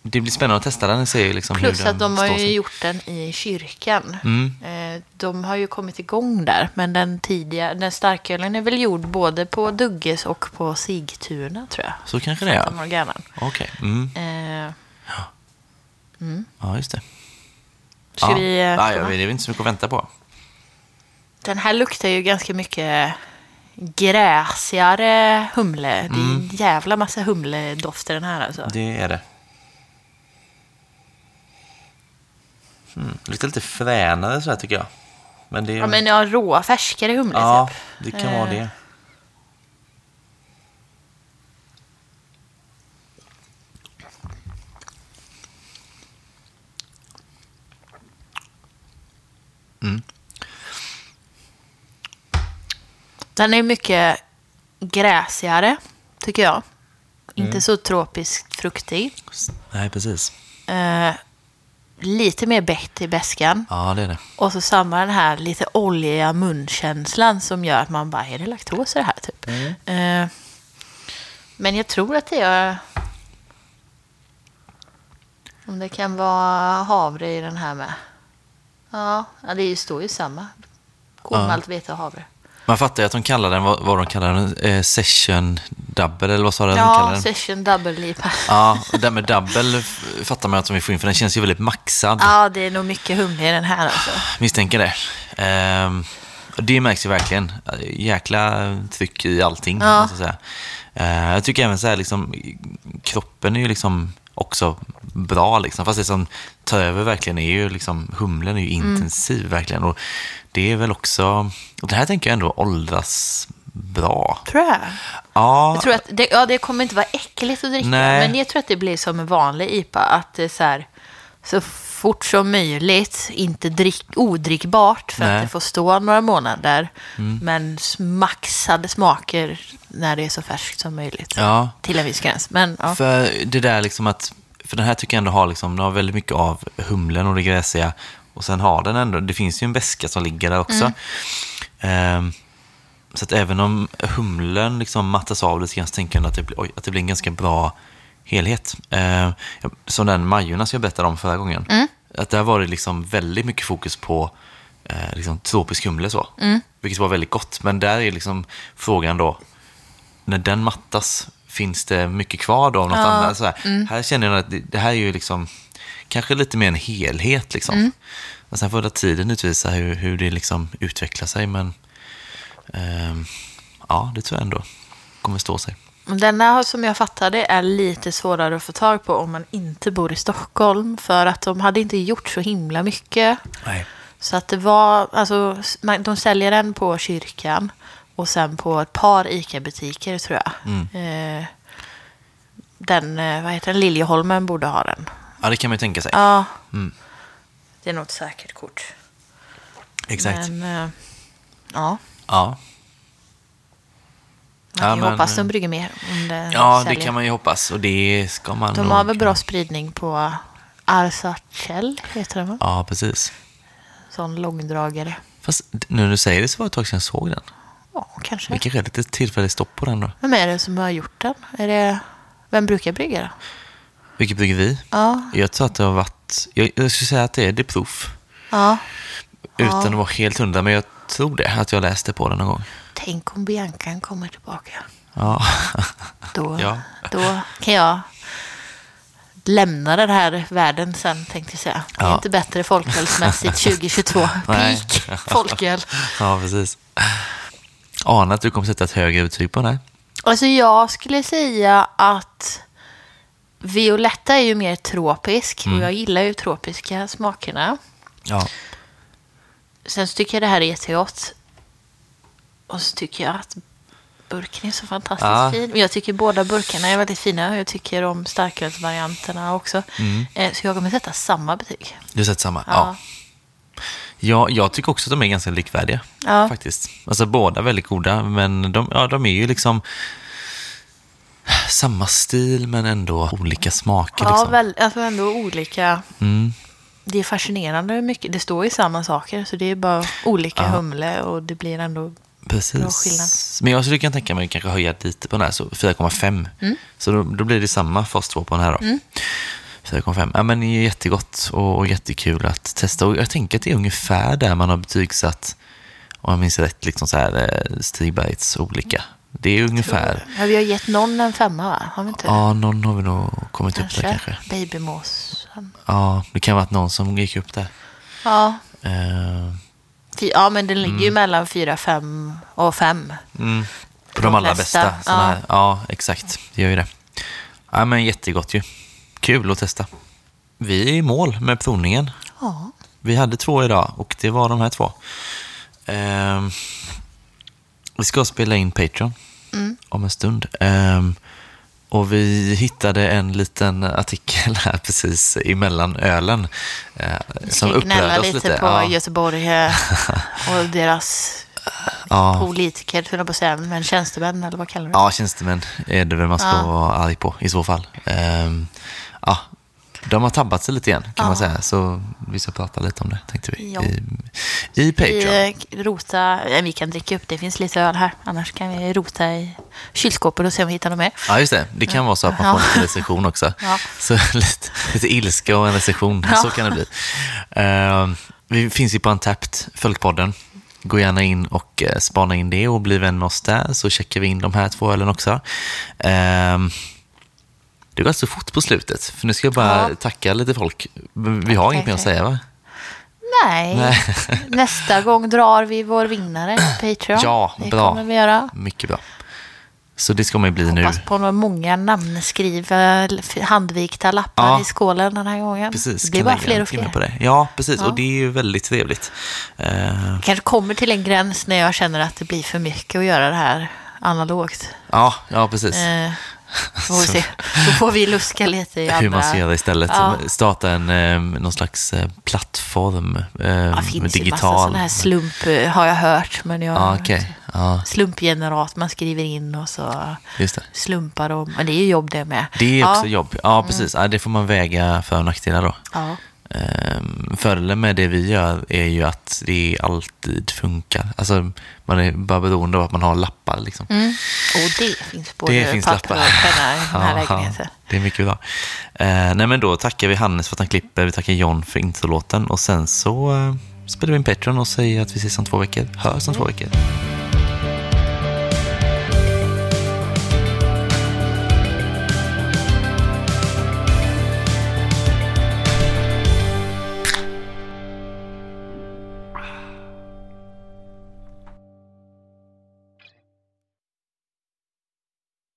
det blir spännande att testa den och se liksom Plus hur den att de har ju sig. gjort den i kyrkan. Mm. Eh, De har ju kommit igång där, men den tidiga, den starkölen är väl gjord både på Dugges och på Sigtuna tror jag. Så kanske det är. Okej. Mm. Eh, Ja, just det. Ska ja. vi... eh, ja, ja, det är inte så mycket att vänta på. Den här luktar ju ganska mycket gräsigare humle. Det är Mm. en jävla massa humledoft i den här alltså. Det är det. Mm. Lite lite fränare så här tycker jag. Men det, Ja, men ja, rå, färskare humle ja, typ. det kan vara Eh, det. Den är mycket gräsigare, tycker jag. Inte Mm. så tropiskt fruktig. Nej, precis. Eh, lite mer bett i bäskan. Ja, det är det. Och så samma den här lite oljiga munkänslan som gör att man bara, är det laktos i det här typ? Mm. Eh, men jag tror att det är... Om det kan vara havre i den här med. Ja, ja det står ju samma. Kolmalt, vete och havre. Man fattar ju att de kallar den, vad, vad de kallar den, eh, session double, eller vad sa du de Ja, den? session double lipa. Ja, och det med double fattar man att de vill få in, för den känns ju väldigt maxad. Ja, det är nog mycket humle i den här alltså. Misstänker det. Ehm, det märks ju verkligen. Jäkla tryck i allting, Ja. måste jag säga. Ehm, jag tycker även så här, liksom, kroppen är ju liksom också bra, liksom. fast det som tar över verkligen är ju liksom, humlen är ju Mm. intensiv verkligen. Och det är väl också, och det här tänker jag ändå åldras bra. Tror jag. Ja, Jag tror att det, ja, det kommer inte vara äckligt att dricka. Nej. Men jag tror att det blir som en vanlig IPA. Att det är så här, så fort som möjligt, inte drick, odrickbart för Nej. att det får stå några månader. Men maxade smaker när det är så färskt som möjligt. ja. Till en viss gräns. Men ja. För det där liksom att, för den här tycker jag ändå har, liksom, den har väldigt mycket av humlen och det gräsiga. Och sen har den ändå, det finns ju en beska som ligger där också. Ehm, så att även om humlen liksom mattas av lite grann så tänker jag att det, blir, oj, att det blir en ganska bra helhet. Ja, som den Majornas jag berättade om förra gången. Att där var det liksom väldigt mycket fokus på eh, liksom tropisk humle så. Vilket var väldigt gott. Men där är liksom frågan då, när den mattas, finns det mycket kvar då av något annat? Så här, här känner jag att det, det här är ju liksom kanske lite mer en helhet. Liksom. Och sen får tiden utvisa hur, hur det liksom utvecklar sig. Men ehm, ja, det tror jag ändå kommer stå sig. Denna som jag fattade är lite svårare att få tag på om man inte bor i Stockholm. För att de hade inte gjort så himla mycket. Nej. Så att det var, alltså, de säljer den på kyrkan och sen på ett par ICA-butiker tror jag. Eh, den, eh, vad heter den, Liljeholmen borde ha den. Ja, det kan man ju tänka sig. Ja, Mm. det är nog ett säkert kort. Exakt. Men, eh, ja, Ja. Kan ju men, hoppas de brygger mer. Om det ja, det säljer. kan man ju hoppas. Och det ska man De nog har väl bra spridning på Arsachel, heter den va? Ja, precis. Sån långdragare. Fast nu när du säger det så var det ett tag sedan jag såg den. Ja, kanske. Det kanske är lite tillfälligt stopp på den då. Vem är det som har gjort den? Är det... Vem brukar brygga den? Vilket bryggeri? Ja. Jag tror att det har varit, jag, jag skulle säga att det är De Proof. Ja. Utan att vara helt hundra, men jag tror det, att jag läste på det någon gång. Tänk om Biancan kommer tillbaka. Ja, Då, Ja. då kan jag lämna den här världen sen, tänkte jag säga. Det är Ja. inte bättre folkölsmässigt 2022. Nej. Peak folköl. ja precis. Ana att du kommer sätta ett högre betyg på den här. Alltså jag skulle säga att Violetta är ju mer tropisk Mm. och jag gillar ju tropiska smakerna. Ja. Sen så tycker jag det här är jättegott. Och så tycker jag att burken är så fantastiskt Ja. fin. Jag tycker båda burkarna är väldigt fina. Jag tycker om starkölsvarianterna också. Mm. Eh, Så jag kommer sätta samma betyg. Du sett samma? Ja. Ja. ja. Jag tycker också att de är ganska likvärdiga. Ja. Faktiskt. Alltså båda väldigt goda, men de, ja, de är ju liksom samma stil men ändå olika smaker. Ja, liksom. väl, alltså ändå olika. Mm. Det är fascinerande hur mycket. Det står ju samma saker. Så det är bara olika Ja. humle och det blir ändå. Precis. Men jag skulle kunna tänka mig att kanske höja lite på den här, så 4,5. Mm. Så då, då blir det samma oss två på den här då. 4,5. Ja, men det är jättegott och, och jättekul att testa. Och jag tänker att det är ungefär där man har betygsatt, om jag minns rätt, liksom så här eh, Stigbergs olika. Det är ungefär, Ja, vi har gett någon en femma va? Har vi inte? ja, någon har vi nog kommit upp där kanske. Babymåsen. Ja, det kan vara att någon som gick upp där. Ja. Fy- ja, men den ligger ju mellan fyra, fem och fem. Mm. På De de allra bästa. Ja. Ja, exakt. Det gör ju det. Ja, men jättegott ju. Kul att testa. Vi är i mål med provningen. Ja. Vi hade två idag och det var de här två. Ehm, vi ska spela in Patreon om en stund. Ehm, och vi hittade en liten artikel här precis emellan ölen. Eh, som upprörde oss lite, lite. på Ja, Göteborg eh, och deras ja. politiker, höll på att säga, men tjänstemän eller vad kallar du det? Ja, tjänstemän är det väl man ska Ja. vara arg på i så fall. Ehm, ja, de har tabbat sig lite igen kan man Ja. säga. Så vi ska prata lite om det tänkte vi. Ja. I, I Patreon. Vi eh, rota, vi kan dricka upp, det finns lite öl här. Annars kan vi rota i kylskåpet och se om vi hittar något mer. Ja, just det. Det kan vara så att man Ja. får en liten recension också. Ja. Så lite, lite ilska och en recension, Ja. så kan det bli. Ehm, vi finns ju på Antapped, Följpodden. Gå gärna in och uh, spana in det och bli vän med oss där, så checkar vi in de här två ölen också. Ehm, det går så fort på slutet, för nu ska jag bara Ja. tacka lite folk. Vi har inget mer att säga va? Nej, Nej. nästa gång drar vi vår vinnare på Patreon. Ja, det bra. kommer vi göra. Mycket bra. Så det ska man ju bli nu. Hoppas på några många namnskrivna, handvikta lappar Ja. i skålen den här gången. Precis, det blir bara fler och fler. På det. Ja, precis. Ja. Och det är ju väldigt trevligt. Eh, kanske kommer till en gräns när jag känner att det blir för mycket att göra det här analogt. ja, ja, precis. Eh, får vi se. Då får vi luska lite i andra... Hur man ska göra istället. Ja. Starta en, eh, någon slags eh, plattform. Eh, det finns ju massa digital. sådana här slump, har jag hört. Men jag, Ja, okej. Ja, Slumpgenerat, man skriver in och så slumpar de. Men det är ju jobb det med. Det är också ja. Mm. jobb. Ja, precis. Ja, det får man väga för och nackdelar då. Ja. Um, fördelen med det vi gör är ju att det alltid funkar. Alltså, man är bara beroende av att man har lappar. Liksom. Mm. Och det finns både Det finns papper lappar. och penna i den här lägenheten. det är mycket bra. Eh, nej, men då tackar vi Hannes för att han klipper, vi tackar John för introlåten och sen så eh, spelar vi in Patreon och säger att vi ses om två veckor. Hörs om två veckor.